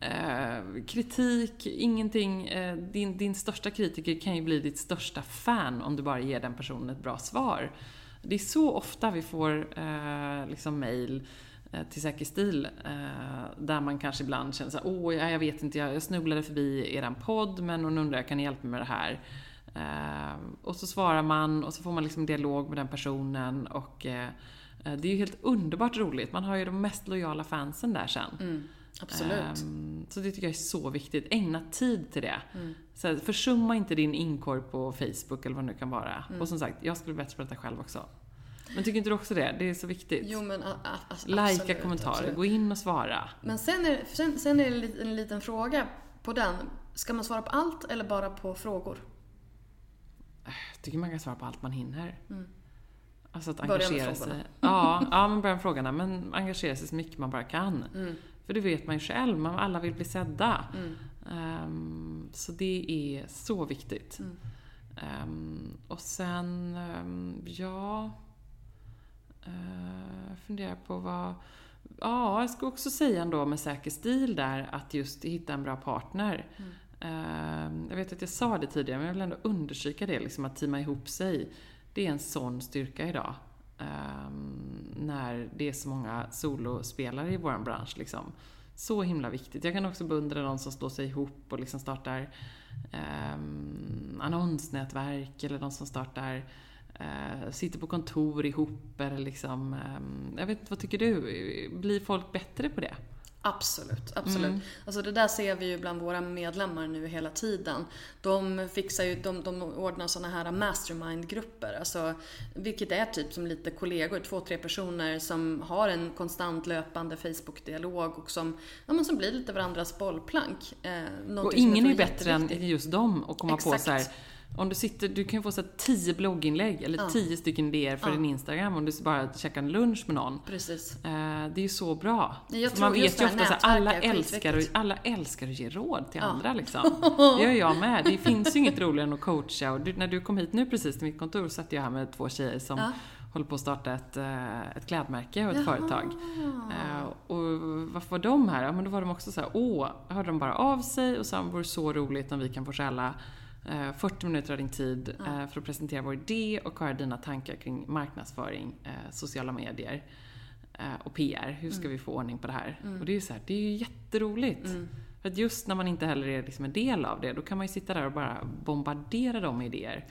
Eh, kritik, ingenting. Eh, din, din största kritiker kan ju bli ditt största fan om du bara ger den personen ett bra svar. Det är så ofta vi får eh, liksom mail eh, till Säker stil eh, där man kanske ibland känner såhär, åh, jag vet inte, jag snubblade förbi eran podd men hon undrar, kan ni hjälpa mig med det här? Eh, och så svarar man och så får man liksom dialog med den personen och eh, eh, det är ju helt underbart roligt. Man har ju de mest lojala fansen där sen. Mm, absolut. Um, så det tycker jag är så viktigt. Ägna tid till det. Mm. Så försumma inte din inkorg på Facebook eller vad det nu kan vara. Mm. Och som sagt, jag skulle bättre på detta själv också. Men tycker inte du också det? Det är så viktigt. Jo, men Lajka kommentarer, absolut. gå in och svara. Men sen är, sen, sen är det en liten fråga på den. Ska man svara på allt eller bara på frågor? Jag tycker man kan svara på allt man hinner. Mm. Alltså att engagera sig. Ja, ja, men börja med frågorna. Men engagera sig så mycket man bara kan. Mm. För det vet man ju själv, man, alla vill bli sedda. Mm. Um, så det är så viktigt. Um, och sen, um, ja... Uh, funderar på vad... Ja, jag ska också säga ändå med säker stil där att just hitta en bra partner. Mm. Ehm, jag vet att jag sa det tidigare, men jag vill ändå understryka det, liksom att teama ihop sig. Det är en sån styrka idag. Ehm, när det är så många solospelare i vår bransch. Liksom. Så himla viktigt. Jag kan också beundra de som slår sig ihop och liksom startar um, annonsnätverk eller de som startar uh, sitter på kontor ihop eller liksom, um, jag vet vad tycker du? Blir folk bättre på det? Absolut, absolut. Mm. Alltså det där ser vi ju bland våra medlemmar nu hela tiden. De fixar ju, de, de ordnar såna här mastermind-grupper, alltså, vilket är typ som lite kollegor, två, tre personer som har en konstant löpande Facebook-dialog och som, ja, men som blir lite varandras bollplank. Eh, och ingen är ju bättre än just dem att komma Exakt. på så här, om du sitter, du kan ju få så tio blogginlägg eller ja. tio stycken idéer för ja. din Instagram om du bara käkar en lunch med någon. Precis. Eh, det är ju så bra. man vet ju ofta att alla älskar, och, alla älskar att ge råd till ja. andra liksom. Det gör jag med. Det finns ju inget roligare än att coacha. Och du, när du kom hit nu precis till mitt kontor satt jag här med två tjejer som håller på att starta ett, eh, ett klädmärke och ett Jaha. företag. Uh, och varför var de här? Ja, men då var de också så här, åh, hörde de bara av sig och sa, det vore så roligt om vi kan få skälla 40 eh, minuter av din tid ja. för att presentera vår idé och höra dina tankar kring marknadsföring, sociala medier och PR. Hur ska mm. vi få ordning på det här? Mm. Och det är ju så här, det är ju jätteroligt. Mm. För att just när man inte heller är liksom en del av det, då kan man ju sitta där och bara bombardera dem med idéer.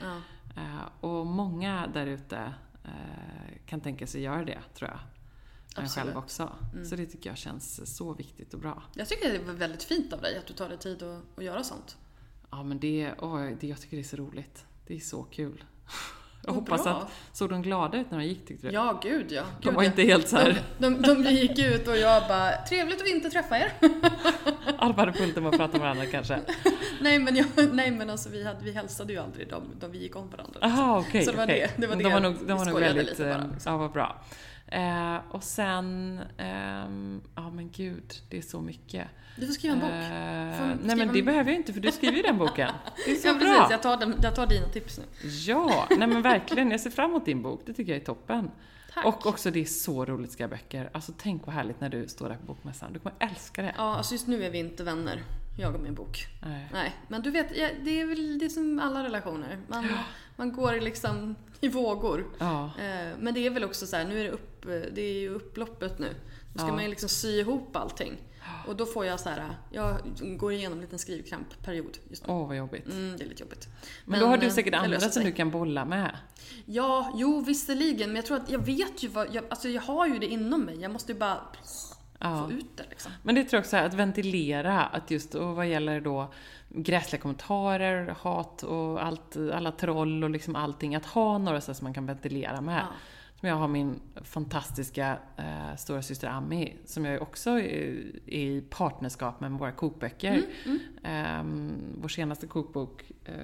Och många där ute kan tänka sig göra det, tror jag. Absolut. själv också. Mm. Så det tycker jag känns så viktigt och bra. Jag tycker det var väldigt fint av dig att du tar dig tid att, att göra sånt. Ja men det, åh, det, jag tycker det är så roligt. Det är så kul. Jag hoppas bra. att, såg de glada ut när de gick tyckte du? Ja, gud ja. de var inte helt så här. De, de, de, gick ut och jag bara, trevligt att inte träffa er. Alla hade fullt med att prata med varandra kanske? nej men, jag, nej, men alltså, vi, hade, vi hälsade ju aldrig dem, de vi gick om varandra. Jaha okej. Okay, så det var okay. det, det, var det de var nog, de var nog väldigt, lite bara. Liksom. Ja, vad bra. Eh, och sen, eh, ja men gud, det är så mycket. Du får skriva en bok. Eh, nej men det en... behöver jag inte för du skriver ju den boken. Det är så ja, bra. precis, jag tar, den, jag tar dina tips nu. Ja, nej men verkligen. Jag ser fram emot din bok. Det tycker jag är toppen. Tack. Och också det är så roligt att skriva böcker. Alltså tänk vad härligt när du står där på bokmässan. Du kommer älska det. Ja, alltså just nu är vi inte vänner. Jag och min bok. Nej. Nej. Men du vet, det är väl det är som alla relationer. Man, ja. man går liksom i vågor. Ja. Eh, men det är väl också så här, nu är det, upp, det är ju upploppet nu. Då ska ja. man ju liksom sy ihop allting. Och då får jag så här, jag går igenom en liten skrivkrampperiod just nu. Åh, oh, vad jobbigt. Mm, det är lite jobbigt. Men, men då har du eh, säkert andra som du kan bolla med? Ja, jo visserligen. Men jag tror att jag vet ju vad, jag, alltså jag har ju det inom mig. Jag måste ju bara ja. få ut det liksom. Men det tror jag också att ventilera, att just och vad gäller då gräsliga kommentarer, hat och allt, alla troll och liksom allting. Att ha några så som man kan ventilera med. Ja. Som jag har min fantastiska eh, stora syster Ami, som jag också är, är i partnerskap med, med våra kokböcker. Mm, mm. Eh, vår senaste kokbok eh,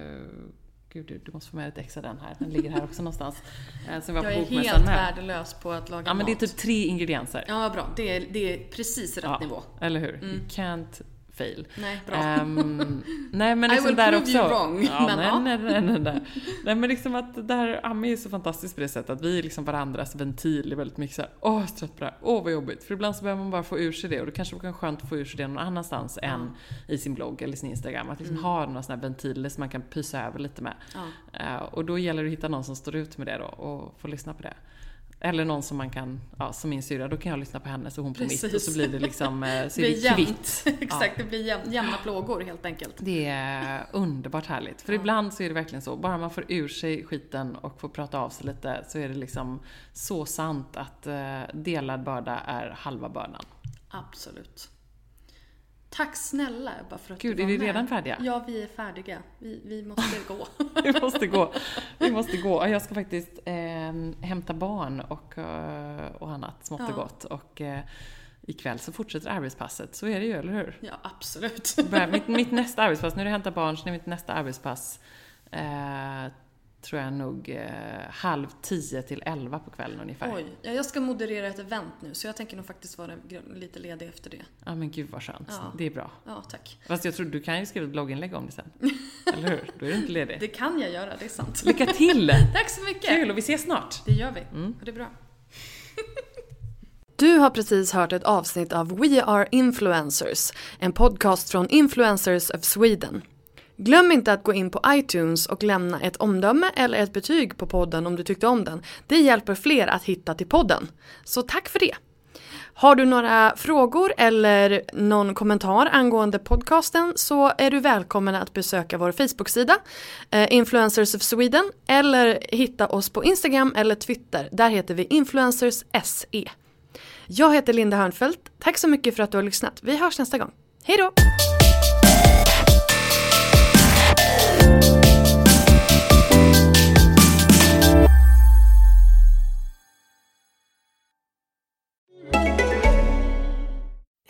Gud, du måste få med ett ex av den här. Den ligger här också någonstans. Eh, som var jag är helt med. värdelös på att laga Ja, men det är typ tre ingredienser. Ja, bra. Det är, det är precis rätt ja, nivå. Eller hur? Mm. You can't fail. Nej, bra. Um, nej men liksom I will där prove också. You wrong. Ja, men, nej, nej, nej, nej, nej. nej men liksom att det här, Ami är så fantastiskt på det sättet att vi är liksom varandras ventil i väldigt mycket såhär, åh jag är trött på det här, åh vad jobbigt. För ibland så behöver man bara få ur sig det och det kanske kan skönt att få ur sig det någon annanstans mm. än i sin blogg eller sin Instagram. Att liksom mm. ha några sådana här ventiler som man kan pysa över lite med. Ja. Uh, och då gäller det att hitta någon som står ut med det då och få lyssna på det. Eller någon som man kan, ja, som min syrra, då kan jag lyssna på henne så hon på Precis. mitt och så blir det liksom, eh, så det är kvitt. Exakt, ja. det blir jäm, jämna plågor helt enkelt. Det är underbart härligt. För ja. ibland så är det verkligen så, bara man får ur sig skiten och får prata av sig lite så är det liksom så sant att eh, delad börda är halva bördan. Absolut. Tack snälla Ebba för att Gud, du var är vi redan färdiga? Ja, vi är färdiga. Vi, vi måste gå. vi måste gå. Vi måste gå. Jag ska faktiskt eh, hämta barn och, eh, och annat smått och gott. Och, eh, ikväll så fortsätter arbetspasset. Så är det ju, eller hur? Ja, absolut. mitt, mitt nästa arbetspass, nu är det hämta barn, så är mitt nästa arbetspass eh, tror jag nog eh, halv tio till elva på kvällen ungefär. Oj, ja, jag ska moderera ett event nu så jag tänker nog faktiskt vara lite ledig efter det. Ja men gud vad skönt. Ja. Det är bra. Ja, tack. Fast jag tror du kan ju skriva ett blogginlägg om det sen. Eller hur? Då är du inte ledig. Det kan jag göra, det är sant. Lycka till! tack så mycket! Kul och vi ses snart. Det gör vi. Mm. Det är bra. Du har precis hört ett avsnitt av We Are Influencers, en podcast från Influencers of Sweden. Glöm inte att gå in på iTunes och lämna ett omdöme eller ett betyg på podden om du tyckte om den. Det hjälper fler att hitta till podden. Så tack för det! Har du några frågor eller någon kommentar angående podcasten så är du välkommen att besöka vår Facebook-sida eh, Influencers of Sweden eller hitta oss på Instagram eller Twitter. Där heter vi Influencers SE. Jag heter Linda Hörnfeldt. Tack så mycket för att du har lyssnat. Vi hörs nästa gång. Hej då!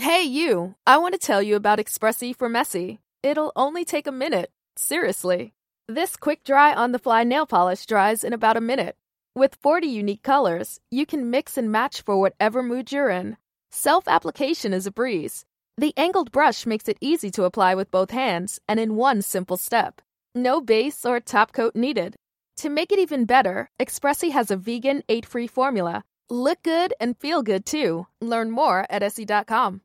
Hey, you! I want to tell you about Expressi for Messy. It'll only take a minute. Seriously. This quick dry on the fly nail polish dries in about a minute. With 40 unique colors, you can mix and match for whatever mood you're in. Self application is a breeze. The angled brush makes it easy to apply with both hands and in one simple step. No base or top coat needed. To make it even better, Expressi has a vegan, 8 free formula. Look good and feel good too. Learn more at essie.com.